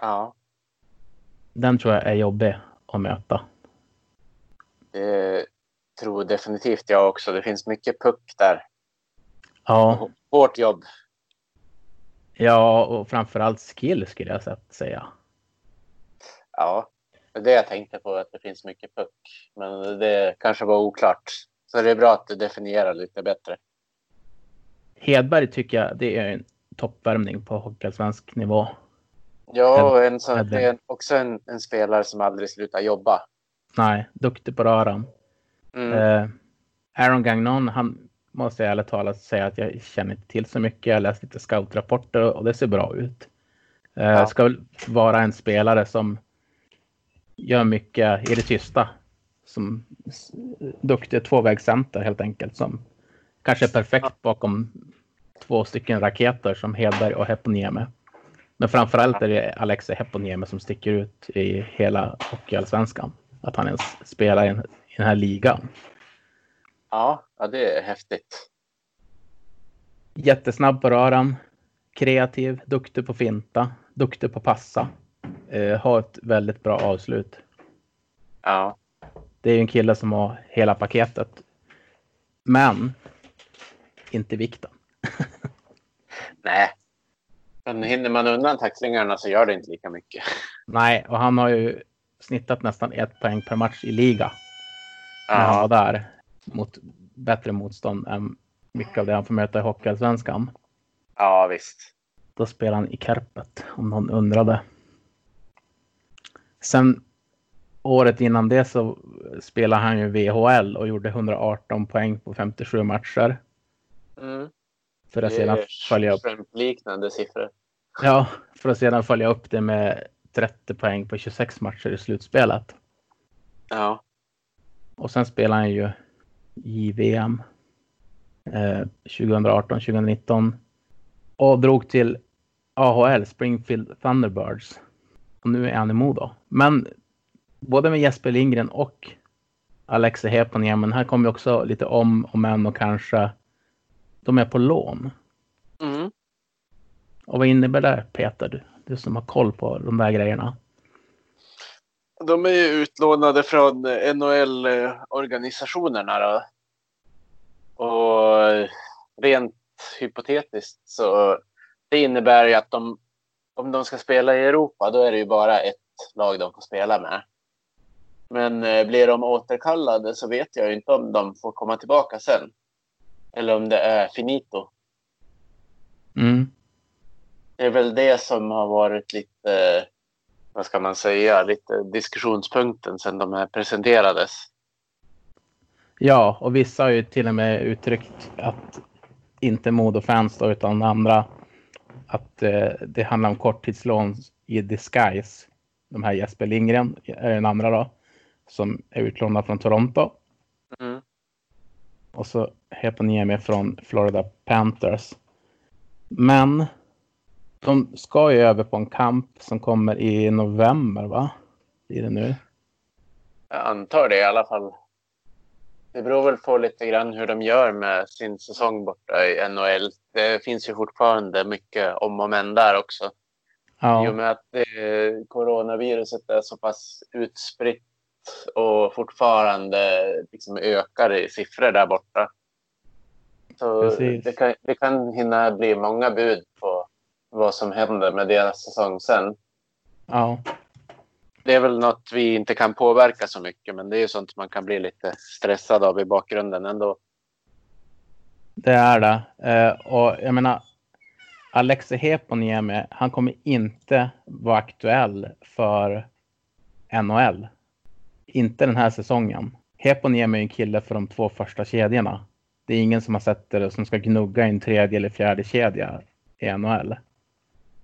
Ja, Den tror jag är jobbig att möta. Det tror definitivt jag också. Det finns mycket puck där. Ja, Hårt jobb. ja och framförallt skill skulle jag säga. Ja, det är det jag tänkte på, att det finns mycket puck. Men det kanske var oklart. Så det är bra att du definierar lite bättre. Hedberg tycker jag det är en toppvärmning på hockeyallsvensk nivå. Ja, och en, sån, också en, en spelare som aldrig slutar jobba. Nej, duktig på röran. Mm. Eh, Aaron Gagnon, han måste jag ärligt talat säga att jag känner inte till så mycket. Jag har läst lite scoutrapporter och det ser bra ut. Eh, Ja. Ska väl vara en spelare som gör mycket i det tysta. Som duktig tvåvägscenter helt enkelt. Som kanske är perfekt bakom två stycken raketer som Hedberg och Heponiemi. Men framförallt är det Alexei Heponiemi som sticker ut i hela hockeyallsvenskan. Att han ens spelar i, en, i den här ligan. Ja, ja, det är häftigt. Jättesnabb på röran. Kreativ, duktig på finta, duktig på passa. Eh, har ett väldigt bra avslut. Ja, Det är ju en kille som har hela paketet. Men inte vikten. (laughs) nej. Men hinner man undan tacklingarna så gör det inte lika mycket. Nej, och han har ju snittat nästan ett poäng per match i liga. När han var där. Mot bättre motstånd än mycket av det han får möta i Hockeyallsvenskan. ja visst. Då spelar han i Kärpet, om någon undrade. Sen året innan det så spelade han ju VHL och gjorde 118 poäng på 57 matcher. Mm. För att sedan följa upp, Shrimp-liknande siffror. ja, för att sedan följa upp det med 30 poäng på 26 matcher i slutspelet. Ja, Och sen spelade han ju i VM eh, 2018-2019 och drog till AHL, Springfield Thunderbirds. Och nu är han i Modo. Men både med Jesper Lindgren och Alexei Heponiemi, här kommer också lite om och men och kanske de är på lån. mm. Och vad innebär det Peter? Du som har koll på de där grejerna. De är ju utlånade från NHL-organisationerna. Och rent hypotetiskt så det innebär ju att de, om de ska spela i Europa, då är det ju bara ett lag de får spela med. Men eh, blir de återkallade så vet jag inte om de får komma tillbaka sen. Eller om det är finito. Mm. Det är väl det som har varit lite, vad ska man säga, lite diskussionspunkten sedan de här presenterades. Ja, och vissa har ju till och med uttryckt att inte Modo-fans då, utan andra att eh, det handlar om korttidslån i disguise. De här Jesper Lindgren är den andra då, som är utlånad från Toronto. Mm. Och så Heponiemi från Florida Panthers. Men de ska ju över på en kamp som kommer i november, va? Blir det nu? Jag antar det i alla fall. Det beror väl på lite grann hur de gör med sin säsong borta i NHL. Det finns ju fortfarande mycket om och men där också. I och Ja, med att eh, coronaviruset är så pass utspritt och fortfarande liksom ökar i siffror där borta. Så Precis. det kan, det kan hinna bli många bud på vad som händer med deras säsong sen. ja. Det är väl något vi inte kan påverka så mycket, men det är ju sånt man kan bli lite stressad av i bakgrunden ändå. Det är det. Eh, och jag menar, Alexei Heponiemi, han kommer inte vara aktuell för NHL. Inte den här säsongen. Heponiemi är en kille för de två första kedjorna. Det är ingen som har sett det som ska gnugga en tredje eller fjärde kedja i NHL.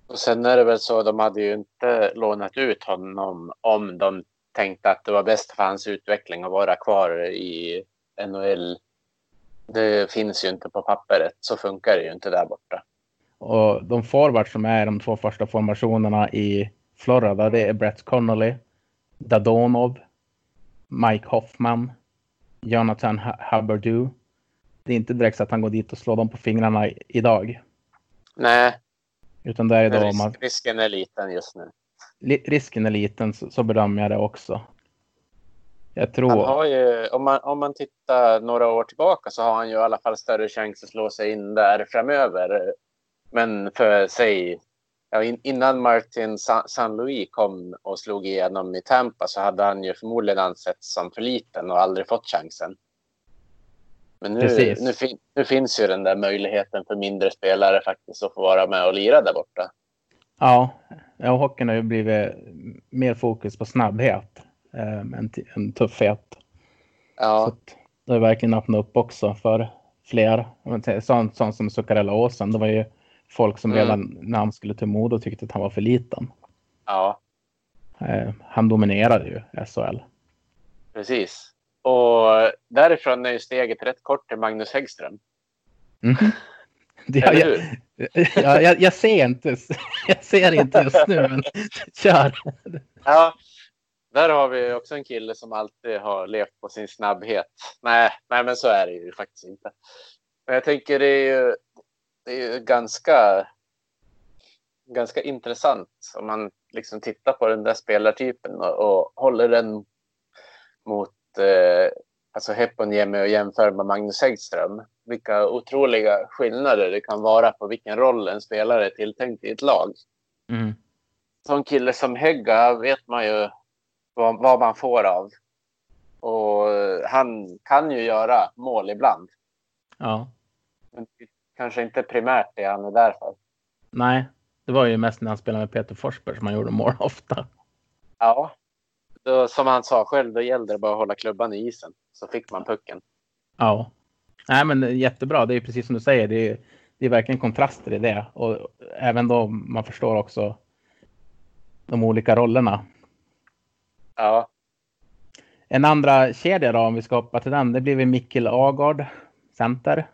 Och sen är det väl så, de hade ju inte lånat ut honom om de tänkte att det var bäst för hans utveckling att vara kvar i NHL. Det finns ju inte på pappret, så funkar det ju inte där borta. Och de forwards som är de två första formationerna i Florida, det är Brett Connolly, Dadonov Mike Hoffman, Jonathan Hubbardoo. Det är inte direkt så att han går dit och slår dem på fingrarna idag. Nej. Utan det är då risk, man... Risken är liten just nu. Risken är liten, så, så bedömer jag det också. Jag tror... Han har ju, om, man, om man tittar några år tillbaka så har han ju i alla fall större chans att slå sig in där framöver. Men för sig, ja, innan Martin San Louis kom och slog igenom i Tampa så hade han ju förmodligen ansetts som för liten och aldrig fått chansen. Men nu, nu, fin, nu, finns ju den där möjligheten för mindre spelare faktiskt att få vara med och lira där borta. Ja, ja hockeyn har ju blivit mer fokus på snabbhet eh, än, än tuffhet. Ja. Så det har verkligen öppnat upp också för fler. Sånt, sånt som Zuccarello Åsen. Det var ju folk som mm. redan när han skulle till Modo tyckte att han var för liten. Ja. Eh, han dominerade ju SHL. Precis. Och därifrån är ju steget rätt kort till Magnus Häggström. Mm. (laughs) Ja, jag, (laughs) ja, jag, jag, ser inte, (laughs) jag ser inte just nu, men kör. Ja, där har vi också en kille som alltid har levt på sin snabbhet. Nej, nej men så är det ju faktiskt inte. Men jag tänker det är ju, det är ju ganska, ganska intressant om man liksom tittar på den där spelartypen och, och håller den mot eh, alltså Heponiemi och jämför med Magnus Häggström. Vilka otroliga skillnader det kan vara på vilken roll en spelare är tilltänkt i ett lag. Mm. Som kille som Hägga vet man ju vad, vad man får av. Och han kan ju göra mål ibland. Ja. Men kanske inte primärt det han är där för. Nej, det var ju mest när han spelade med Peter Forsberg som han gjorde mål (laughs) ofta. Ja, då, som han sa själv, då gällde det bara att hålla klubban i isen. Så fick man pucken. Ja. Nej, men jättebra. Det är precis som du säger. Det är, det är verkligen kontraster i det. Och även då man förstår också de olika rollerna. Ja. En andra kedja då, om vi ska hoppa till den. Det blir väl Mikkel Agard, center.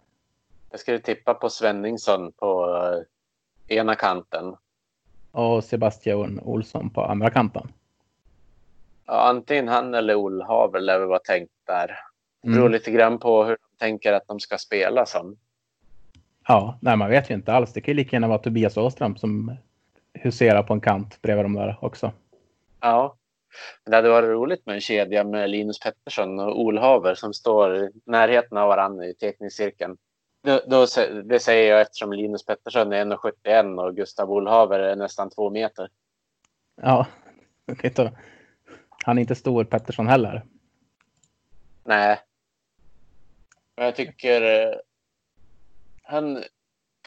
Jag skulle tippa på Svenningsson på eh, ena kanten. Och Sebastian Olsson på andra kanten. Ja, antingen han eller Olhaver lär väl vara tänkt där. Det beror mm. lite grann på hur de tänker att de ska spela som. Ja, nej, man vet ju inte alls. Det kan ju lika gärna vara Tobias Åström som huserar på en kant bredvid dem där också. Ja, det hade varit roligt med en kedja med Linus Pettersson och Olhaver som står i närheten av varandra i teknikcirkeln. Då, då, det säger jag eftersom Linus Pettersson är 1,71 och Gustav Olhaver är nästan två meter. Ja, (laughs) okay, han är inte stor Pettersson heller. Nej. Men jag tycker eh, han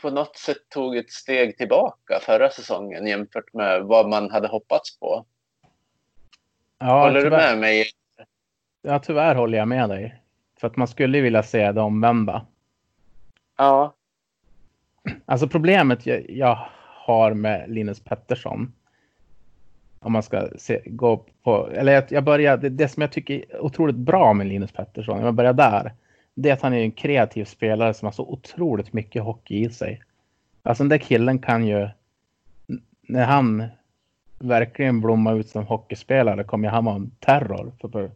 på något sätt tog ett steg tillbaka förra säsongen jämfört med vad man hade hoppats på. Ja, håller tyvärr. du med mig? Ja, tyvärr håller jag med dig. För att man skulle vilja se det omvända. Ja. Alltså problemet jag, jag har med Linus Pettersson om man ska se, gå på, eller jag, jag börjar, det, det, som jag tycker är otroligt bra med Linus Pettersson, jag börjar där, det är att han är en kreativ spelare som har så otroligt mycket hockey i sig. Alltså den där killen kan ju, när han verkligen blommar ut som hockeyspelare kommer han vara en terror för, för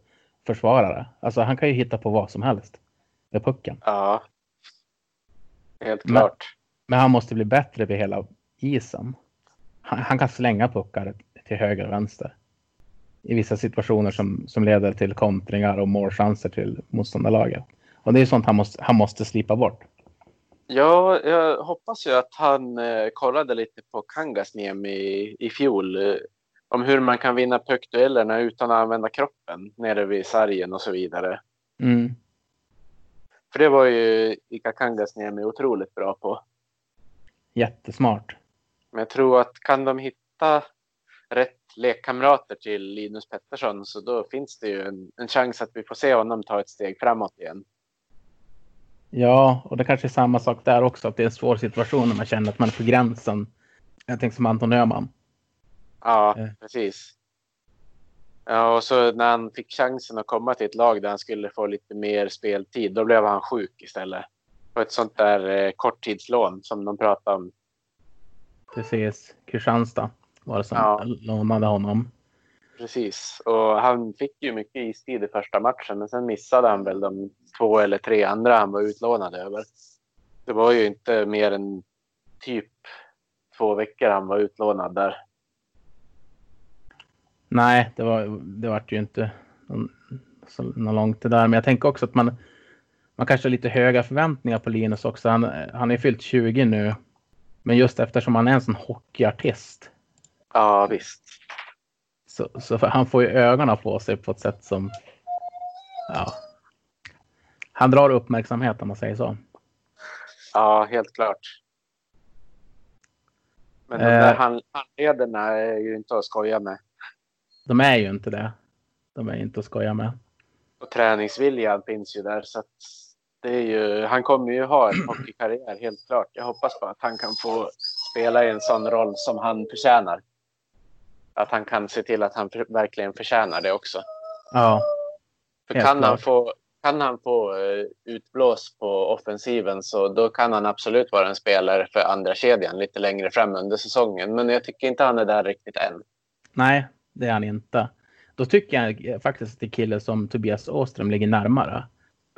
försvarare. Alltså han kan ju hitta på vad som helst med pucken. Ja, helt klart. Men, men han måste bli bättre vid hela isen. Han, han kan slänga puckar till höger och vänster. I vissa situationer som, som leder till kontringar och målchanser till motståndarlaget. Och det är sånt han måste, han måste slipa bort. Ja, jag hoppas ju att han eh, kollade lite på Kangasniemi i, i fjol. Eh, om hur man kan vinna puckduellerna utan att använda kroppen nere vid sargen och så vidare. Mm. För det var ju Ika Kangasniemi otroligt bra på. Jättesmart. Men jag tror att kan de hitta rätt lekkamrater till Linus Pettersson så då finns det ju en, en chans att vi får se honom ta ett steg framåt igen. Ja, och det kanske är samma sak där också, att det är en svår situation när man känner att man är på gränsen. Jag tänker som Anton Öhman. Ja, eh. precis. Ja, och så när han fick chansen att komma till ett lag där han skulle få lite mer speltid, då blev han sjuk istället. På ett sånt där eh, korttidslån som de pratade om. Precis, Kristianstad var det som ja. lånade honom. precis. Och han fick ju mycket istid i första matchen, men sen missade han väl de två eller tre andra han var utlånad över. Det var ju inte mer än typ två veckor han var utlånad där. Nej, det var det vart ju inte någon, så, någon långt det där. Men jag tänker också att man, man kanske har lite höga förväntningar på Linus också. Han, han är fyllt 20 nu. Men just eftersom han är en sån hockeyartist. Ja, visst. Så, så han får ju ögonen på sig på ett sätt som... Ja. Han drar uppmärksamhet om man säger så. Ja, helt klart. Men de Eh. där hand- handlederna är ju inte att skoja med. De är ju inte det. De är inte att skoja med. Och träningsviljan finns ju där. Så det är ju, han kommer ju ha en (clears throat) hockeykarriär, helt klart. Jag hoppas på att han kan få spela i en sån roll som han förtjänar. Att han kan se till att han verkligen förtjänar det också. Ja, För kan han, få, kan han få eh, utblås på offensiven så då kan han absolut vara en spelare för andra kedjan lite längre fram under säsongen. Men jag tycker inte han är där riktigt än. nej, det är han inte. Då tycker jag faktiskt att det är kille som Tobias Åström ligger närmare.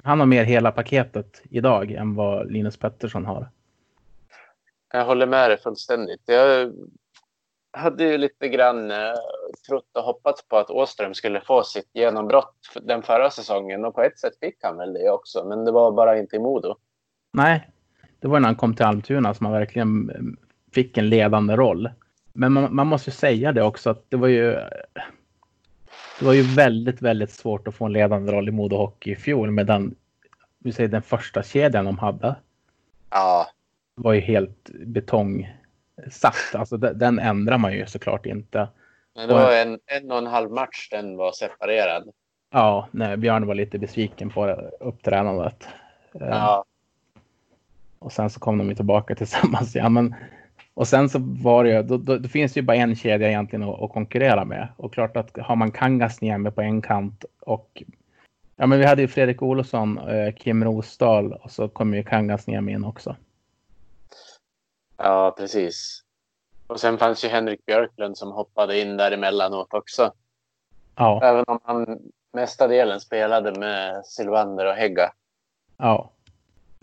Han har mer hela paketet idag än vad Linus Pettersson har. Jag håller med dig fullständigt. Jag hade ju lite grann eh, trott och hoppats på att Åström skulle få sitt genombrott den förra säsongen och på ett sätt fick han väl det också, men det var bara inte i Modo. Nej, det var när han kom till Almtuna som han verkligen eh, fick en ledande roll. Men man, man måste ju säga det också att det var ju. Det var ju väldigt, väldigt svårt att få en ledande roll i Modo Hockey i fjol med den. Vi säger den första kedjan de hade Ja, var ju helt betongsatt. Alltså den, ändrar man ju såklart inte. men det var en, en och en halv match den var separerad. Ja, nej, Björn var lite besviken på uppträdandet. Eh, Ja, Och sen så kom de ju tillbaka (laughs) tillsammans. Ja, men, och sen så var det ju, då, då, det finns ju bara en kedja egentligen att, att konkurrera med. Och klart att har man Kangasniemi på en kant och ja, men vi hade ju Fredrik Olofsson, eh, Kim Rosdahl och så kommer ju Kangasniemi in också. Ja, precis. Och sen fanns ju Henrik Björklund som hoppade in där emellanåt också. Ja, Även om han mestadelen spelade med Sylvander och Hegga. ja.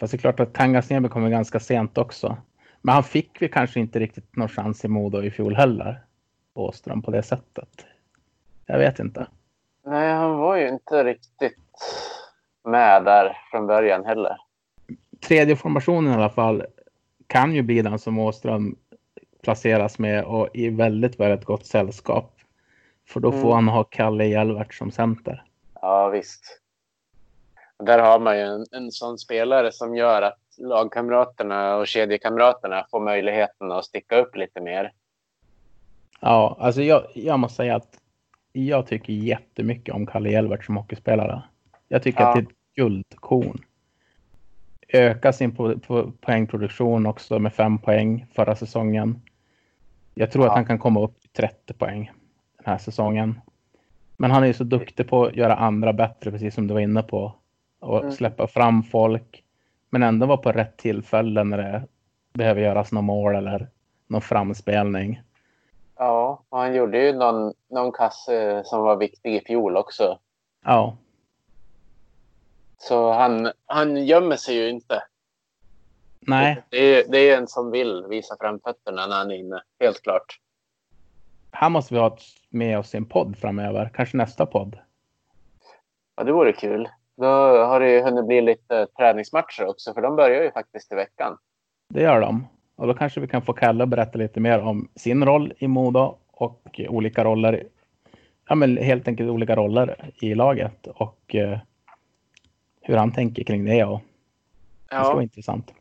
Fast det är klart att Kangasniemi kommer ganska sent också. Men han fick vi kanske inte riktigt någon chans i Modo i fjol heller. Åström på det sättet. Jag vet inte. Nej, han var ju inte riktigt med där från början heller. tredje formationen i alla fall kan ju bli den som Åström placeras med och i väldigt, väldigt gott sällskap. För då får Mm. han ha Kalle Hjelvert som center. Ja, visst. Där har man ju en, en sån spelare som gör att lagkamraterna och kedjekamraterna får möjligheten att sticka upp lite mer. Ja, alltså jag, jag måste säga att jag tycker jättemycket om Kalle Hjelvert som hockeyspelare. Jag tycker Ja. att det är ett guldkorn. Öka sin po po poängproduktion också med fem poäng förra säsongen. Jag tror Ja. att han kan komma upp till 30 poäng den här säsongen. Men han är ju så duktig på att göra andra bättre, precis som du var inne på. Och Mm. släppa fram folk. Men ändå vara på rätt tillfälle när det behöver göras något mål eller någon framspelning. Ja, och han gjorde ju någon, någon kasse som var viktig i fjol också. Ja, Så han, han gömmer sig ju inte. nej, Det är, det är en som vill visa framfötterna när han är inne, helt klart. han måste vi ha med oss i en podd framöver. Kanske nästa podd. Ja, det vore kul. Då har det ju hunnit bli lite träningsmatcher också, för de börjar ju faktiskt i veckan. Det gör de. Och då kanske vi kan få Kalle att berätta lite mer om sin roll i Modo och olika roller. Ja, men helt enkelt olika roller i laget och eh, hur han tänker kring det. Och det ska vara Ja, intressant.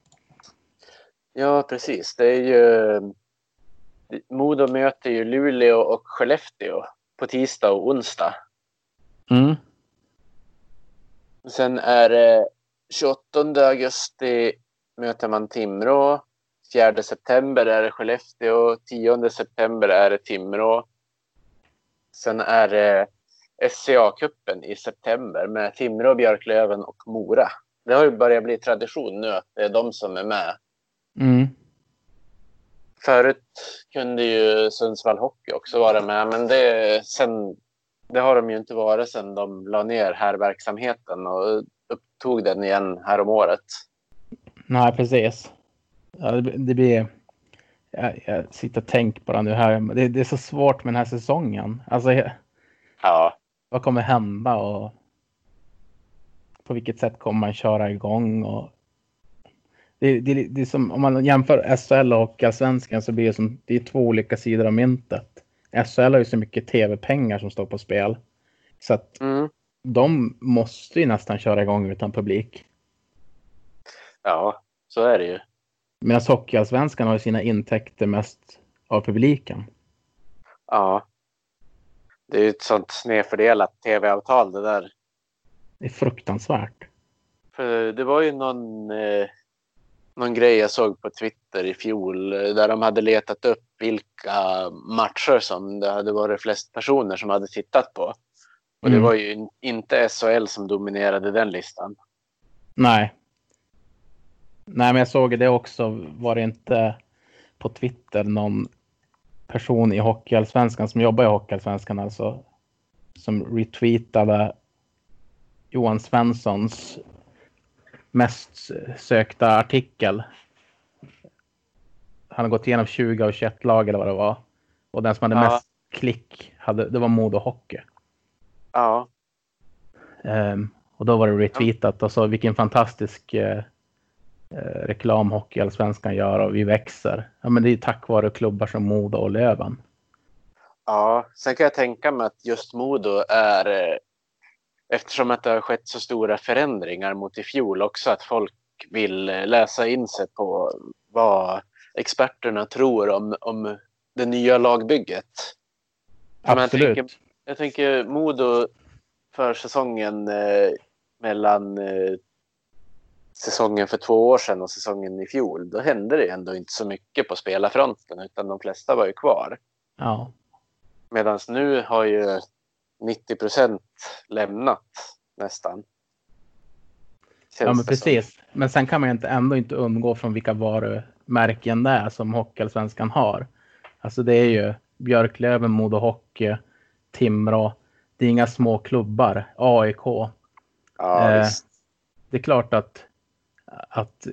ja, precis. Det är ju... Modo möter ju Luleå och Skellefteå på tisdag och onsdag. Mm. Sen är det 28 augusti möter man Timrå. 4 september är det Skellefteå. 10 september är det Timrå. Sen är det SCA-cupen i september med Timrå, Björklöven och Mora. Det har ju börjat bli tradition nu att det är de som är med. Mm. Förut kunde ju Sundsvall Hockey också vara med, men det, sen Det har de ju inte varit sedan de la ner här verksamheten och upptog den igen här om året. Nej, precis. Ja, det, det blir... Jag, jag sitter och tänker på det nu här. Det, det, är så svårt med den här säsongen. Alltså, Ja, vad kommer hända och på vilket sätt kommer man köra igång? Och det, det, det är som om man jämför SHL och Allsvenskan så blir det som det är två olika sidor av myntet. SHL har ju så mycket tv-pengar som står på spel så att mm. de måste ju nästan köra igång utan publik. ja så är det ju. Medan Hockeyallsvenskan har ju sina intäkter mest av publiken. Ja. Det är ju ett sånt snedfördelat tv-avtal det där. Det är fruktansvärt. För det var ju någon, eh, någon grej jag såg på Twitter i fjol eh, där de hade letat upp vilka matcher som det hade varit flest personer som hade tittat på. Och Mm. det var ju in- inte SHL som dominerade den listan. Nej. Nej, men jag såg det också. Var det inte på Twitter någon person i Hockeyallsvenskan som jobbar i Hockeyallsvenskan alltså som retweetade Johan Svenssons mest sökta artikel. Han har gått igenom 20 av 21 lag eller vad det var. Och den som hade Ja. mest klick hade, det var Modo Hockey. Ja, Ehm, och då var det retweetat och så vilken fantastisk eh, eh, reklam Hockeyallsvenskan gör och vi växer. Ja, men det är tack vare klubbar som Modo och Löven. ja. Sen kan jag tänka mig att just Modo är eh, eftersom att det har skett så stora förändringar mot i fjol också att folk vill eh, läsa in sig på vad experterna tror om, om det nya lagbygget. Absolut. Jag tänker, jag tänker Modo för säsongen eh, mellan eh, säsongen för två år sedan och säsongen i fjol. Då hände det ändå inte så mycket på spelarfronten utan de flesta var ju kvar. Ja. Medan nu har ju 90 procent lämnat nästan. Känns ja, men precis. Men sen kan man ju inte, ändå inte undgå från vilka varumärken det är som Hockeyallsvenskan har. Alltså det är ju Björklöven, Modo Hockey, Timrå. Det är inga små klubbar. AIK. Ja, Eh, det är klart att, att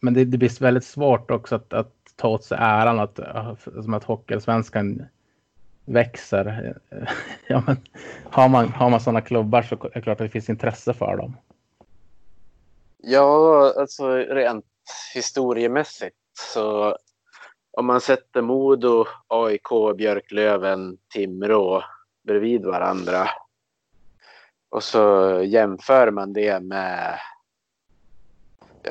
men det, det blir väldigt svårt också att, att ta åt sig äran att, eh, som att Hockeyallsvenskan växer. (laughs) Ja, men har man, har man sådana klubbar så är det klart att det finns intresse för dem. Ja, alltså rent historiemässigt så om man sätter Modo, AIK, Björklöven, Timrå bredvid varandra och så jämför man det med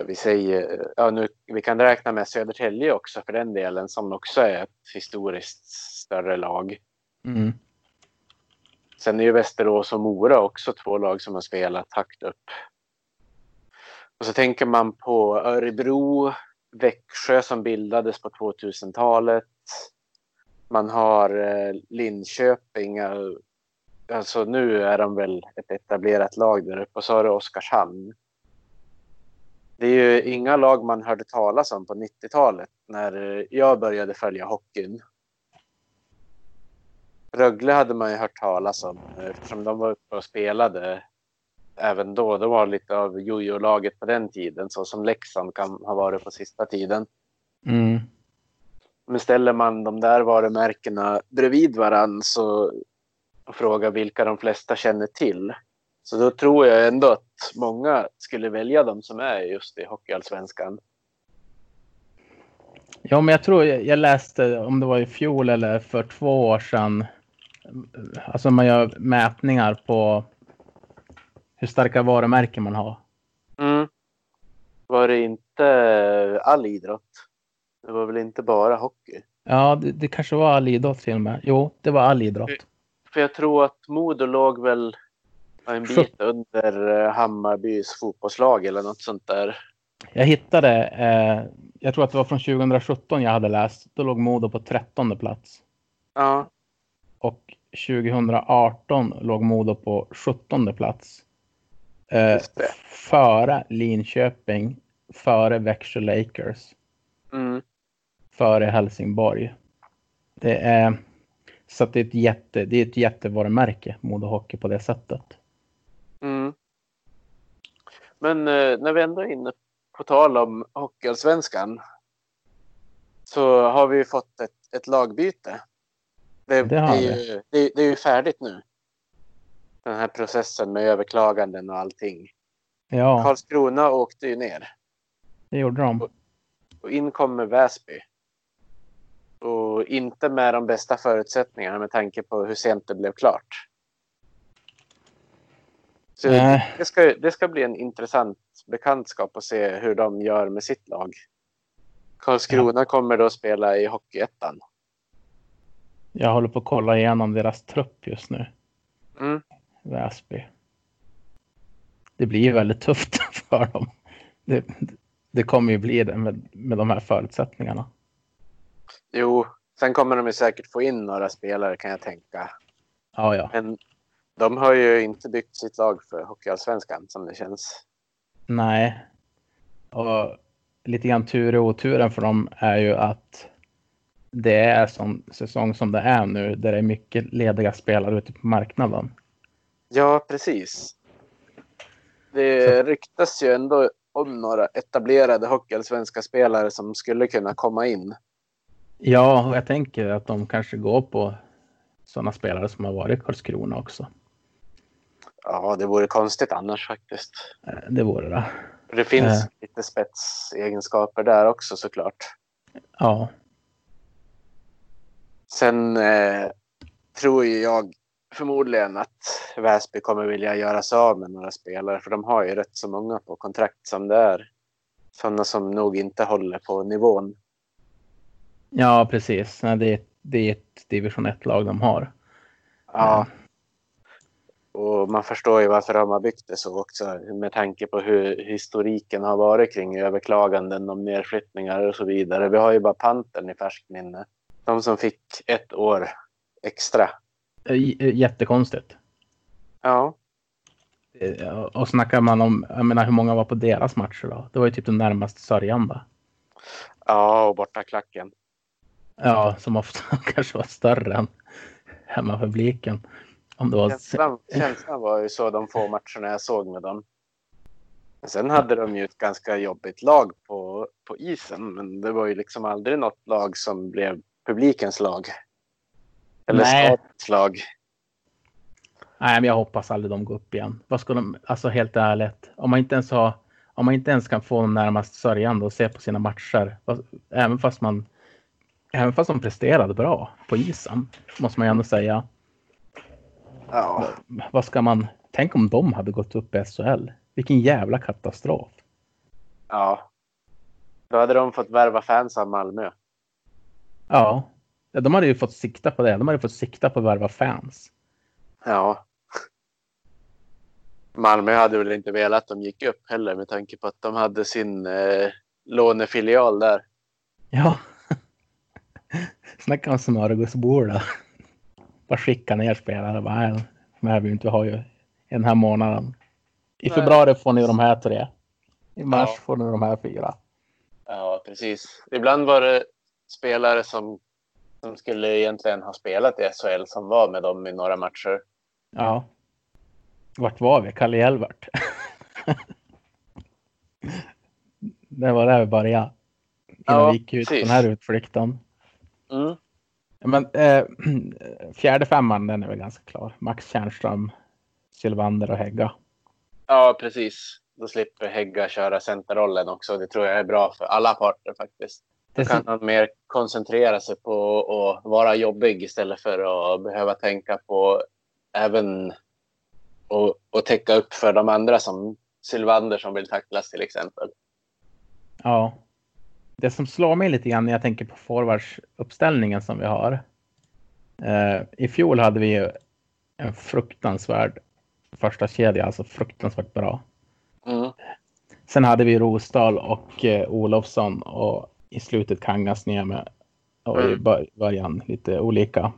vi säger, ja, nu, vi kan räkna med Södertälje också för den delen som också är ett historiskt större lag. Mm. Sen är ju Västerås och Mora också två lag som har spelat högt upp. Och så tänker man på Örebro, Växjö som bildades på 2000-talet. Man har eh, Linköping. eh, Alltså nu är de väl ett etablerat lag där uppe. Och så har du Oskarshamn. Det är ju inga lag man hörde talas om på 90-talet när jag började följa hockeyn. Rögle hade man ju hört talas om eftersom de var uppe och spelade även då. De var lite av jojo-laget på den tiden så som Leksand kan ha varit på sista tiden. Mm. Men ställer man de där varumärkena bredvid varann så och frågar vilka de flesta känner till. Så då tror jag ändå att många skulle välja de som är just i Hockeyallsvenskan. Ja, men jag tror jag, läste om det var i fjol eller för två år sedan. Alltså man gör mätningar på hur starka varumärken man har. Mm. Var det inte all idrott? Det var väl inte bara hockey? Ja, det, det kanske var all idrott till och med. Jo, det var all idrott. För jag tror att Modo låg väl en bit under eh, Hammarbys fotbollslag eller något sånt där. Jag hittade, eh, jag tror att det var från 2017 jag hade läst. Då låg Modo på 13 plats. Ja, Och 2018 låg Modo på 17 plats. Eh, före Linköping, före Växjö Lakers, mm. före Helsingborg. Det är, Så att det är ett, jätte, det är ett jättevarumärke, Modo Hockey på det sättet. Men eh, när vi ändå är inne på tal om Hockeyallsvenskan så har vi fått ett, ett lagbyte. Det, Det är ju, det, det är ju färdigt nu. Den här processen med överklaganden och allting. Ja, Karlskrona åkte ju ner det gjorde de. och in kommer Väsby. Och inte med de bästa förutsättningarna med tanke på hur sent det blev klart. Så Nej. det, ska, det ska bli en intressant bekantskap att se hur de gör med sitt lag. Karlskrona kommer då spela i Hockeyettan. Jag håller på att kolla igenom deras trupp just nu. Mm. Väsby. Det blir ju väldigt tufft (laughs) för dem. Det, det kommer ju bli det med, med de här förutsättningarna. Jo, sen kommer de ju säkert få in några spelare kan jag tänka. Ja, ja. Men de har ju inte byggt sitt lag för Hockeyallsvenskan som det känns. Nej. Och lite grann tur och oturen för dem är ju att det är som säsong som det är nu där det är mycket lediga spelare ute på marknaden. Ja, precis. Det ryktas ju ändå om några etablerade Hockeyallsvenska spelare som skulle kunna komma in. Ja, och jag tänker att de kanske går på sådana spelare som har varit i Karlskrona också. Ja, det vore konstigt annars faktiskt. Eh, Det vore det. Det finns Eh. lite spetsegenskaper där också såklart. Ja, Sen eh, tror ju jag förmodligen att Väsby kommer vilja göra sig av med några spelare för de har ju rätt så många på kontrakt som det är. Sådana som nog inte håller på nivån. ja precis. Nej, Det är, det är ett division 1-lag de har. Ja. Och man förstår ju varför de har byggt det så också med tanke på hur historiken har varit kring överklaganden om nedflyttningar och så vidare. Vi har ju bara Pantern i färskt minne. De som fick ett år extra. Eh, eh, Jättekonstigt. Ja, Eh, Och snackar man om, jag menar hur många var på deras matcher då? Det var ju typ den närmaste sörjan va? ja och borta klacken. Ja, som ofta (laughs) kanske var större än hemmapubliken. Om det var... Känslan, känslan var ju så de få matcherna jag såg med dem. Sen hade de ju ett ganska jobbigt lag på, på isen, men det var ju liksom aldrig något lag som blev publikens lag. Eller Nej. stadens lag. Nej, men jag hoppas aldrig de går upp igen. Vad ska de, alltså helt ärligt, om man inte ens har, om man inte ens kan få de närmaste sörjan och se på sina matcher, även fast man, även fast de presterade bra på isen, måste man ju ändå säga. Ja, Vad ska man, tänk om de hade gått upp i SHL. Vilken jävla katastrof. ja. Då hade de fått värva fans av Malmö. Ja, de hade ju fått sikta på det. De hade fått sikta på att värva fans. Ja. Malmö hade väl inte velat att de gick upp heller med tanke på att de hade sin eh, lånefilial där. Ja. (laughs) Snacka om smörgåsbord. Bara skicka ner spelare. Bara, "Nej, de här vill vi inte ha ju den här månaden. I februari får ni de här tre. I mars Ja. får ni de här fyra. Ja, precis. Ibland var det spelare som, som skulle egentligen ha spelat i SHL som var med dem i några matcher. Ja. Vart var vi? Kalle Hjelvert. (laughs) det var där vi började. Innan Ja, vi gick ut precis. den här utflykten. Mm. Men eh, (clears throat) fjärde femman, den är väl ganska klar. Max Tjärnström, Sylvander och Hägga. Ja, precis. Då slipper Hägga köra centerrollen också. Det tror jag är bra för alla parter faktiskt. Då kan han mer koncentrera sig på att vara jobbig istället för att behöva tänka på även och, och täcka upp för de andra som Sylvander som vill tacklas till exempel. Ja. Det som slår mig lite grann när jag tänker på forwardsuppställningen som vi har. Eh, I fjol hade vi ju en fruktansvärd första kedja, alltså fruktansvärt bra. Mm. Sen hade vi Rosdahl och eh, Olofsson och i slutet Kangas Niemi och i Mm. bör- början lite olika.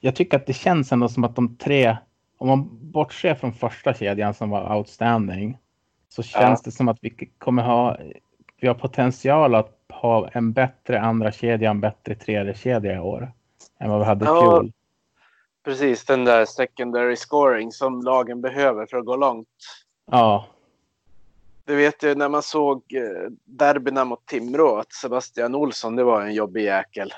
Jag tycker att det känns ändå som att de tre, om man bortser från första kedjan som var outstanding, så känns det som att vi kommer ha, vi har potential att ha en bättre andra kedja, en bättre tredje kedja i år. än vad vi hade i Ja. fjol. Precis, den där secondary scoring som lagen behöver för att gå långt. Ja, Du vet ju när man såg eh, derbyna mot Timrå att Sebastian Olsson, det var en jobbig jäkel.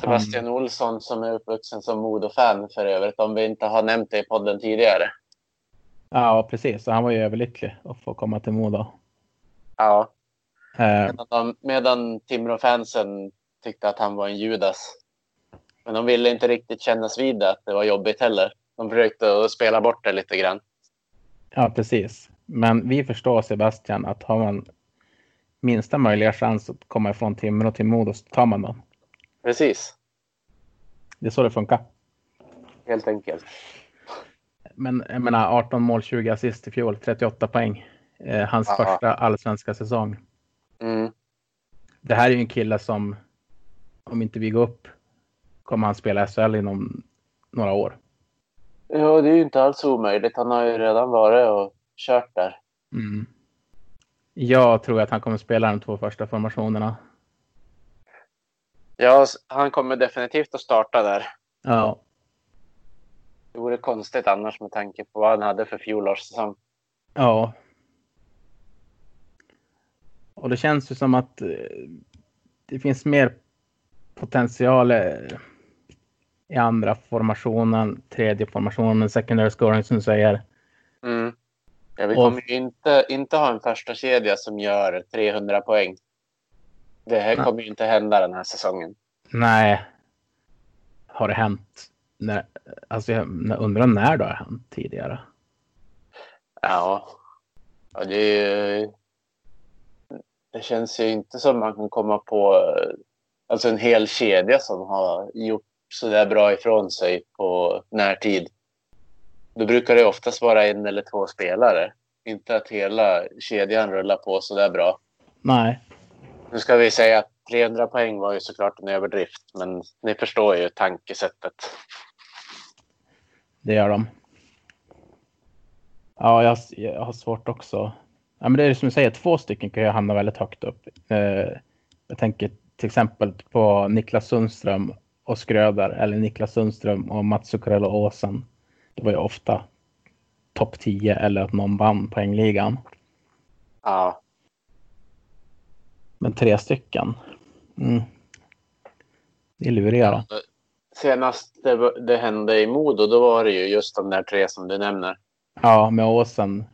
Sebastian Olsson som är uppvuxen som Modo-fan för övrigt, om vi inte har nämnt det i podden tidigare. ja precis. Så han var ju överlycklig att få komma till Modo. Ja, medan, de, medan Timrå-fansen tyckte att han var en Judas. Men de ville inte riktigt kännas vid det, att det var jobbigt heller. De försökte spela bort det lite grann. ja, precis. Men vi förstår Sebastian att har man minsta möjliga chans att komma ifrån Timrå till Modo så tar man den. Precis, Det är så det funkar. helt enkelt. Men jag menar 18 mål, 20 assist i fjol, 38 poäng. Eh, hans Ja. första allsvenska säsong. Mm. Det här är ju en kille som, om inte vi går upp, kommer han spela SHL inom några år. Ja, det är ju inte alls omöjligt. Han har ju redan varit och kört där. Mm. Jag tror att han kommer spela de två första formationerna. Ja, han kommer definitivt att starta där. Ja, Det vore konstigt annars med tanke på vad han hade för fjolårssäsong. ja. Och det känns ju som att eh, det finns mer potential eh, i andra formationen, tredje formationen, secondary scoring som du säger. Mm. Ja, vi Och- kommer ju inte, inte ha en första kedja som gör 300 poäng. Det här Nej. kommer ju inte hända den här säsongen. Nej. Har det hänt? När, alltså jag undrar när det har hänt tidigare. Ja. ja det, är ju- det känns ju inte som man kan komma på eh, alltså en hel kedja som har gjort så där bra ifrån sig på närtid. Då brukar det oftast vara en eller två spelare. Inte att hela kedjan rullar på så där bra. Nej. Nu ska vi säga att 300 poäng var ju såklart en överdrift, men ni förstår ju tankesättet. Det gör de. Ja, jag, jag har svårt också. Ja, men det är som du säger, två stycken kan ju hamna väldigt högt upp. Eh, jag tänker till exempel på Niklas Sundström och Skröder eller Niklas Sundström och Mats Zuccarello Åsen. Det var ju ofta topp 10 eller att någon vann poängligan. Ja, Men tre stycken. Mm. Det är luriga då. senast det, det hände i Modo, då var det ju just de där tre som du nämner. Ja, med Åsen,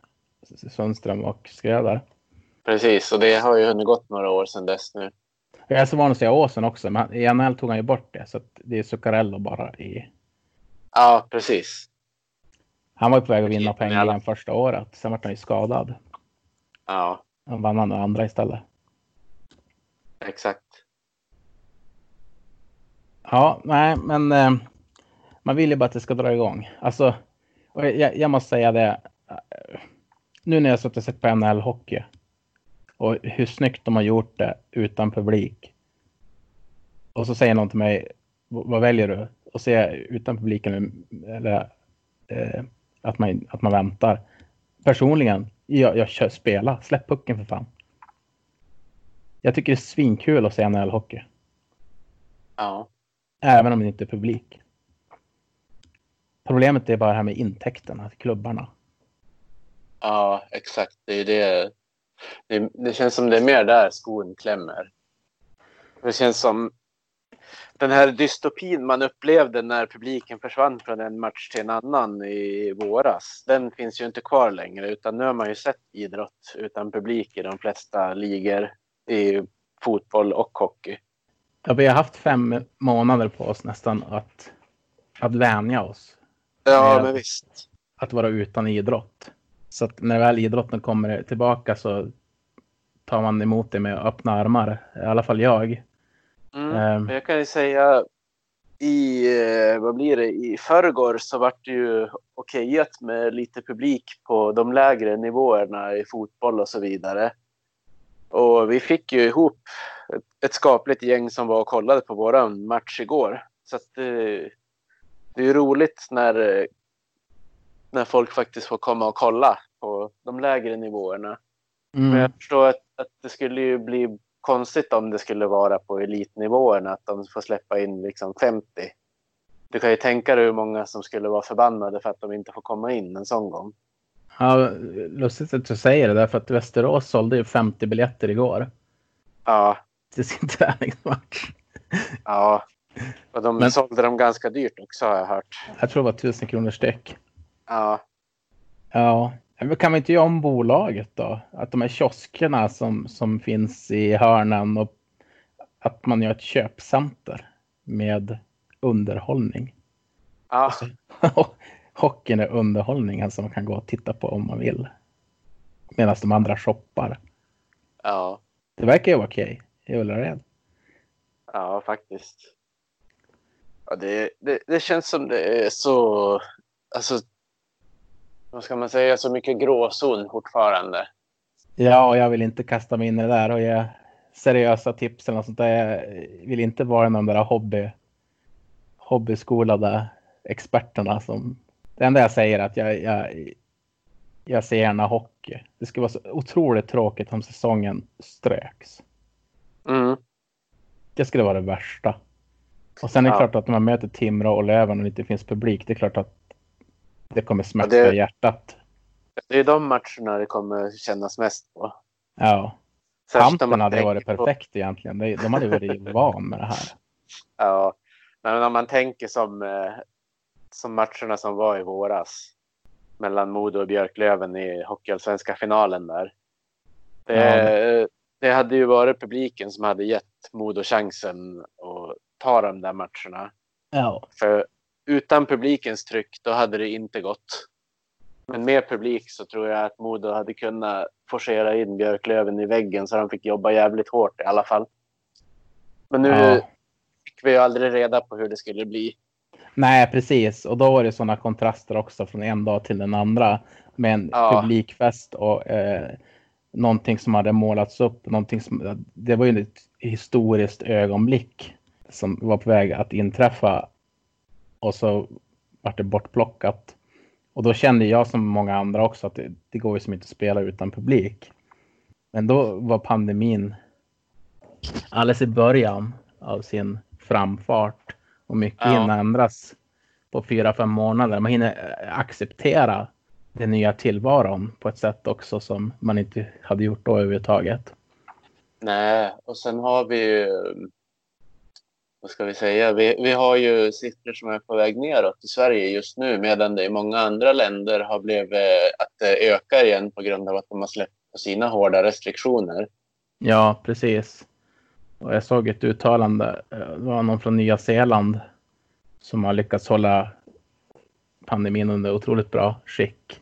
Sundström och Skröder. Precis, och det har ju hunnit gått några år sedan dess nu. Jag är så van att säga Åsen också, men i NHL tog han ju bort det. Så det är Zuccarello bara i... Ja, precis. Han var ju på väg att vinna Jävlar. poängligan första året. Sen var han ju skadad. Ja, Han vann han andra istället. exakt. Ja, nej, men eh, man vill ju bara att det ska dra igång. Alltså, jag, jag måste säga det. Nu när jag suttit och sett på NHL-hockey och hur snyggt de har gjort det utan publik. Och så säger någon till mig, "V- vad väljer du? Och säger jag utan publiken eller eh, att, man, att man väntar. Personligen, jag, jag kör spela. Släpp pucken för fan. Jag tycker det är svinkul att se NHL-hockey. Ja, Även om det inte är publik. Problemet är bara det här med intäkterna till klubbarna. Ja exakt. Det, är det, det, det känns som det är mer där skon klämmer. Det känns som den här dystopin man upplevde när publiken försvann från en match till en annan i våras. Den finns ju inte kvar längre utan nu har man ju sett idrott utan publik i de flesta ligor i fotboll och hockey. Ja, vi har haft fem månader på oss nästan att, att vänja oss. Ja, Med- men visst. Att vara utan idrott. Så att när väl idrotten kommer tillbaka så tar man emot det med öppna armar. I alla fall jag. Mm. Men Jag kan ju säga i, eh, vad blir det, i förrgår så vart det ju okejat med lite publik på de lägre nivåerna i fotboll och så vidare. Och vi fick ju ihop ett, skapligt gäng som var och kollade på våran match igår. Så att det, det är ju roligt när, eh, när folk faktiskt får komma och kolla på de lägre nivåerna. Men Mm. jag förstår att, att det skulle ju bli konstigt om det skulle vara på elitnivåerna att de får släppa in liksom 50. Du kan ju tänka dig hur många som skulle vara förbannade för att de inte får komma in en sån gång. Ja, lustigt att du säger det därför att Västerås sålde ju 50 biljetter igår Ja, till sin träningsmatch. ja. Och de Men- sålde dem ganska dyrt också har jag hört. Jag tror det var 1000 kronor styck. Ja, Ja, men kan vi inte göra om bolaget då? Att de här kioskerna som, som finns i hörnen och att man gör ett köpcenter med underhållning. ja, (laughs) Hockeyn är underhållningen som man kan gå och titta på om man vill. Medan de andra shoppar. ja, Det verkar ju vara okej i Ullared. ja faktiskt. Ja, det, det, det känns som det är så, alltså, vad ska man säga, så mycket gråzon fortfarande. Ja, och jag vill inte kasta mig in i det där och ge seriösa tips eller något sånt där. Jag vill inte vara de där hobby, hobbyskolade experterna som... Det enda jag säger är att jag, jag, jag ser gärna hockey. Det skulle vara så otroligt tråkigt om säsongen ströks. Mm. Det skulle vara det värsta. Och sen är det Ja. klart att när man möter Timrå och Löven och det inte finns publik, det är klart att det kommer smärta Ja, det- i hjärtat. Det är de matcherna det kommer kännas mest på. Ja, Kampen hade varit på- perfekt egentligen. De de hade varit (laughs) van med det här. Ja, men om man tänker som, eh, som matcherna som var i våras mellan Modo och Björklöven i Hockeyallsvenska finalen där. Det, det hade ju varit publiken som hade gett Modo chansen att ta de där matcherna. Ja, För utan publikens tryck då hade det inte gått. Men med publik så tror jag att Modo hade kunnat forcera in Björklöven i väggen så de fick jobba jävligt hårt i alla fall. Men nu Ja. fick vi ju aldrig reda på hur det skulle bli. Nej, precis. Och då var det sådana kontraster också från en dag till den andra. Med en Ja. publikfest och eh, någonting som hade målats upp. Någonting som, det var ju ett historiskt ögonblick som var på väg att inträffa. Och så vart det bortplockat. Och då kände jag som många andra också att det, det går ju som inte att spela utan publik. Men då var pandemin alldeles i början av sin framfart. Och mycket Ja. hinner ändras på fyra, fem månader. Man hinner acceptera den nya tillvaron på ett sätt också som man inte hade gjort då överhuvudtaget. Nej, och sen har vi ju, vad ska vi säga, vi, vi har ju siffror som är på väg neråt i Sverige just nu medan det i många andra länder har blivit att det ökar igen på grund av att de har släppt på sina hårda restriktioner. Ja, precis. Och jag såg ett uttalande. eh, Det var någon från Nya Zeeland som har lyckats hålla pandemin under otroligt bra skick.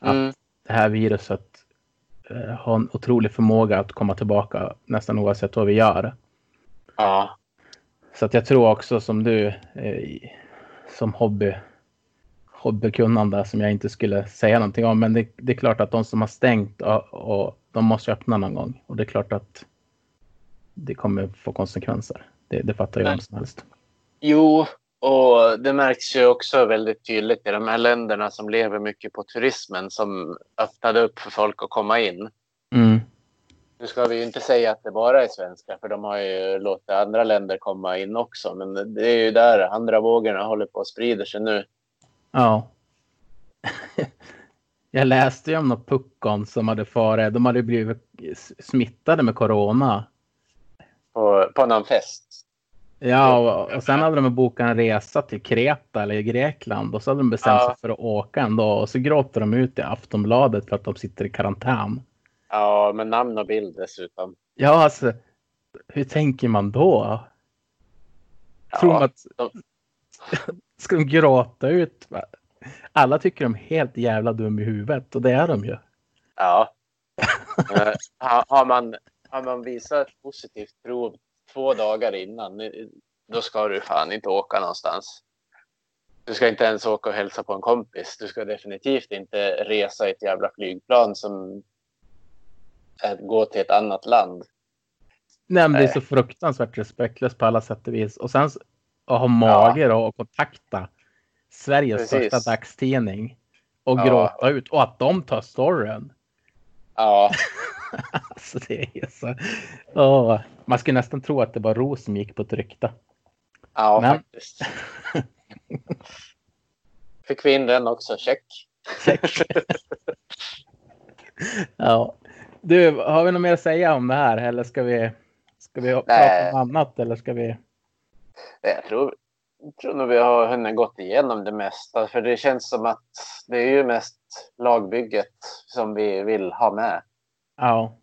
Att Mm. det här viruset eh, har en otrolig förmåga att komma tillbaka nästan oavsett vad vi gör. Ja, Så att jag tror också som du eh, som hobby hobbykunnande som jag inte skulle säga någonting om. Men det, det är klart att de som har stängt och, och de måste öppna någon gång. Och det är klart att det kommer få konsekvenser. Det, det fattar ju vem som helst. Jo, och det märks ju också väldigt tydligt i de här länderna som lever mycket på turismen som öppnade upp för folk att komma in. Mm. Nu ska vi ju inte säga att det bara är svenskar, för de har ju låtit andra länder komma in också. Men det är ju där andra vågorna håller på att sprida sig nu. Ja. (laughs) jag läste ju om några puckon som hade farit. De hade blivit smittade med corona. På, på någon fest. Ja, och, och sen hade de bokat en resa till Kreta eller Grekland och så hade de bestämt Ja. sig för att åka en dag och så gråter de ut i Aftonbladet för att de sitter i karantän. Ja, med namn och bild dessutom. Ja, alltså, hur tänker man då? Tror man att... de- (laughs) Ska de gråta ut? Alla tycker de är helt jävla dum i huvudet och det är de ju. Ja. (laughs) Eh, har, man, har man visat ett positivt prov två dagar innan, då ska du fan inte åka någonstans. Du ska inte ens åka och hälsa på en kompis. Du ska definitivt inte resa i ett jävla flygplan som är, går till ett annat land. Nej, men det är så fruktansvärt respektlöst på alla sätt och vis. Och sen att ha mage då och kontakta Sveriges Precis. största dagstidning och Ja. gråta ut och att de tar storyn. Ja, (laughs) alltså det är så... Åh, man skulle nästan tro att det var Ros som gick på ett rykte. Ja, Men- faktiskt. (laughs) Fick vi in den också, check. Check. (laughs) ja. Du, har vi något mer att säga om det här eller ska vi, ska vi prata om annat eller ska vi? Jag tror, jag tror nog vi har hunnit gått igenom det mesta. För det känns som att det är ju mest lagbygget som vi vill ha med. Ja.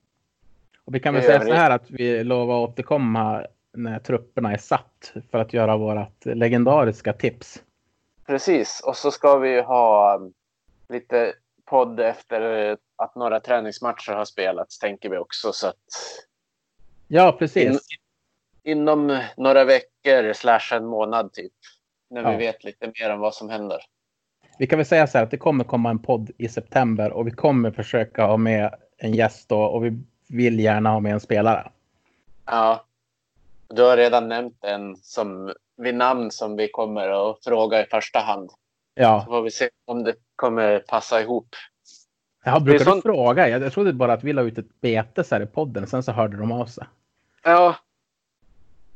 Och vi kan väl säga så här att vi lovar att återkomma när trupperna är satt för att göra vårat legendariska tips. Precis, och så ska vi ha lite podd efter att några träningsmatcher har spelats, tänker vi också. Så att Ja, precis. In- inom några veckor slash en månad typ. När vi Ja. vet lite mer om vad som händer. Vi kan väl säga så här att det kommer komma en podd i september och vi kommer försöka ha med en gäst då och vi vill gärna ha med en spelare. Ja. Du har redan nämnt en som vid namn som vi kommer att fråga i första hand. Ja, Så får vi se om det kommer passa ihop. jag brukar du sånt- fråga? Jag, jag trodde bara att vi la ut ett bete så här i podden, sen så hörde de av sig. Ja,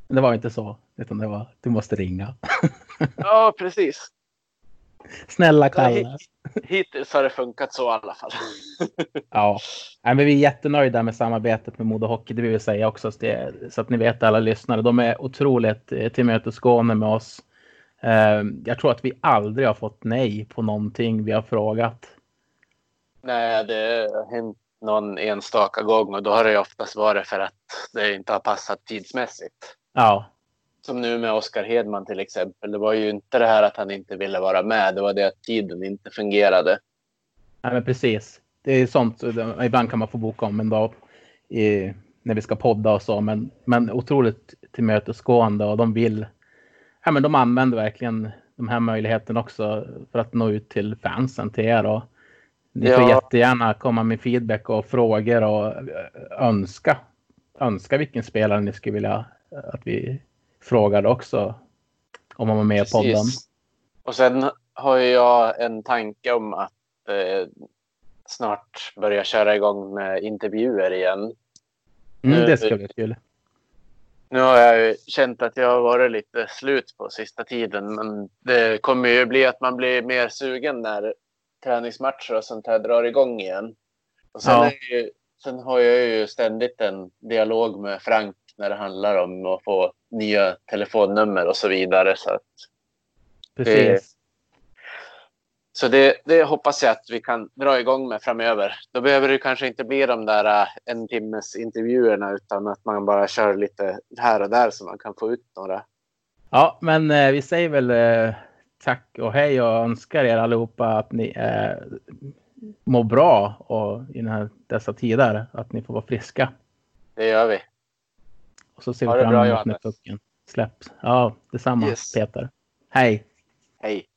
Men det var inte så, utan det var du måste ringa. (laughs) ja precis. Snälla Kalle. hit- Hittills har det funkat så i alla fall. (laughs) Ja, Nej, men vi är jättenöjda med samarbetet med Modo Hockey. Det vill vi säga också så, det, så att ni vet alla lyssnare. De är otroligt eh, tillmötesgående med oss. Eh, Jag tror att vi aldrig har fått nej på någonting vi har frågat. Nej, det har hänt någon enstaka gång och då har det oftast varit för att det inte har passat tidsmässigt. Ja, Som nu med Oskar Hedman till exempel. Det var ju inte det här att han inte ville vara med. Det var det att tiden inte fungerade. Nej, men precis. Det är sånt. Ibland kan man få boka om en dag i, när vi ska podda och så. Men, men otroligt tillmötesgående och de vill. Ja, men de använder verkligen de här möjligheterna också för att nå ut till fansen, till er. Och ni får Ja. jättegärna komma med feedback och frågor och eh, önska. Önska vilken spelare ni skulle vilja att vi frågade också. Om man var med i podden. Och sen har jag en tanke om att eh, snart börja köra igång med intervjuer igen. Mm, det ska bli kul. Nu har jag ju känt att jag har varit lite slut på sista tiden, men det kommer ju bli att man blir mer sugen när träningsmatcher och sånt här drar igång igen. Och sen, Ja. ju, sen har jag ju ständigt en dialog med Frank när det handlar om att få nya telefonnummer och så vidare. Så, att, Precis. Så det, det hoppas jag att vi kan dra igång med framöver. Då behöver det kanske inte bli de där äh, en timmes intervjuerna utan att man bara kör lite här och där så man kan få ut några Ja, men eh, vi säger väl eh, tack och hej och önskar er allihopa att ni eh, mår bra och i här, dessa tider att ni får vara friska. Det gör vi. Och så ser Ha vi fram emot när pucken släpps. Ja, detsamma Yes. Peter. Hej! Hej!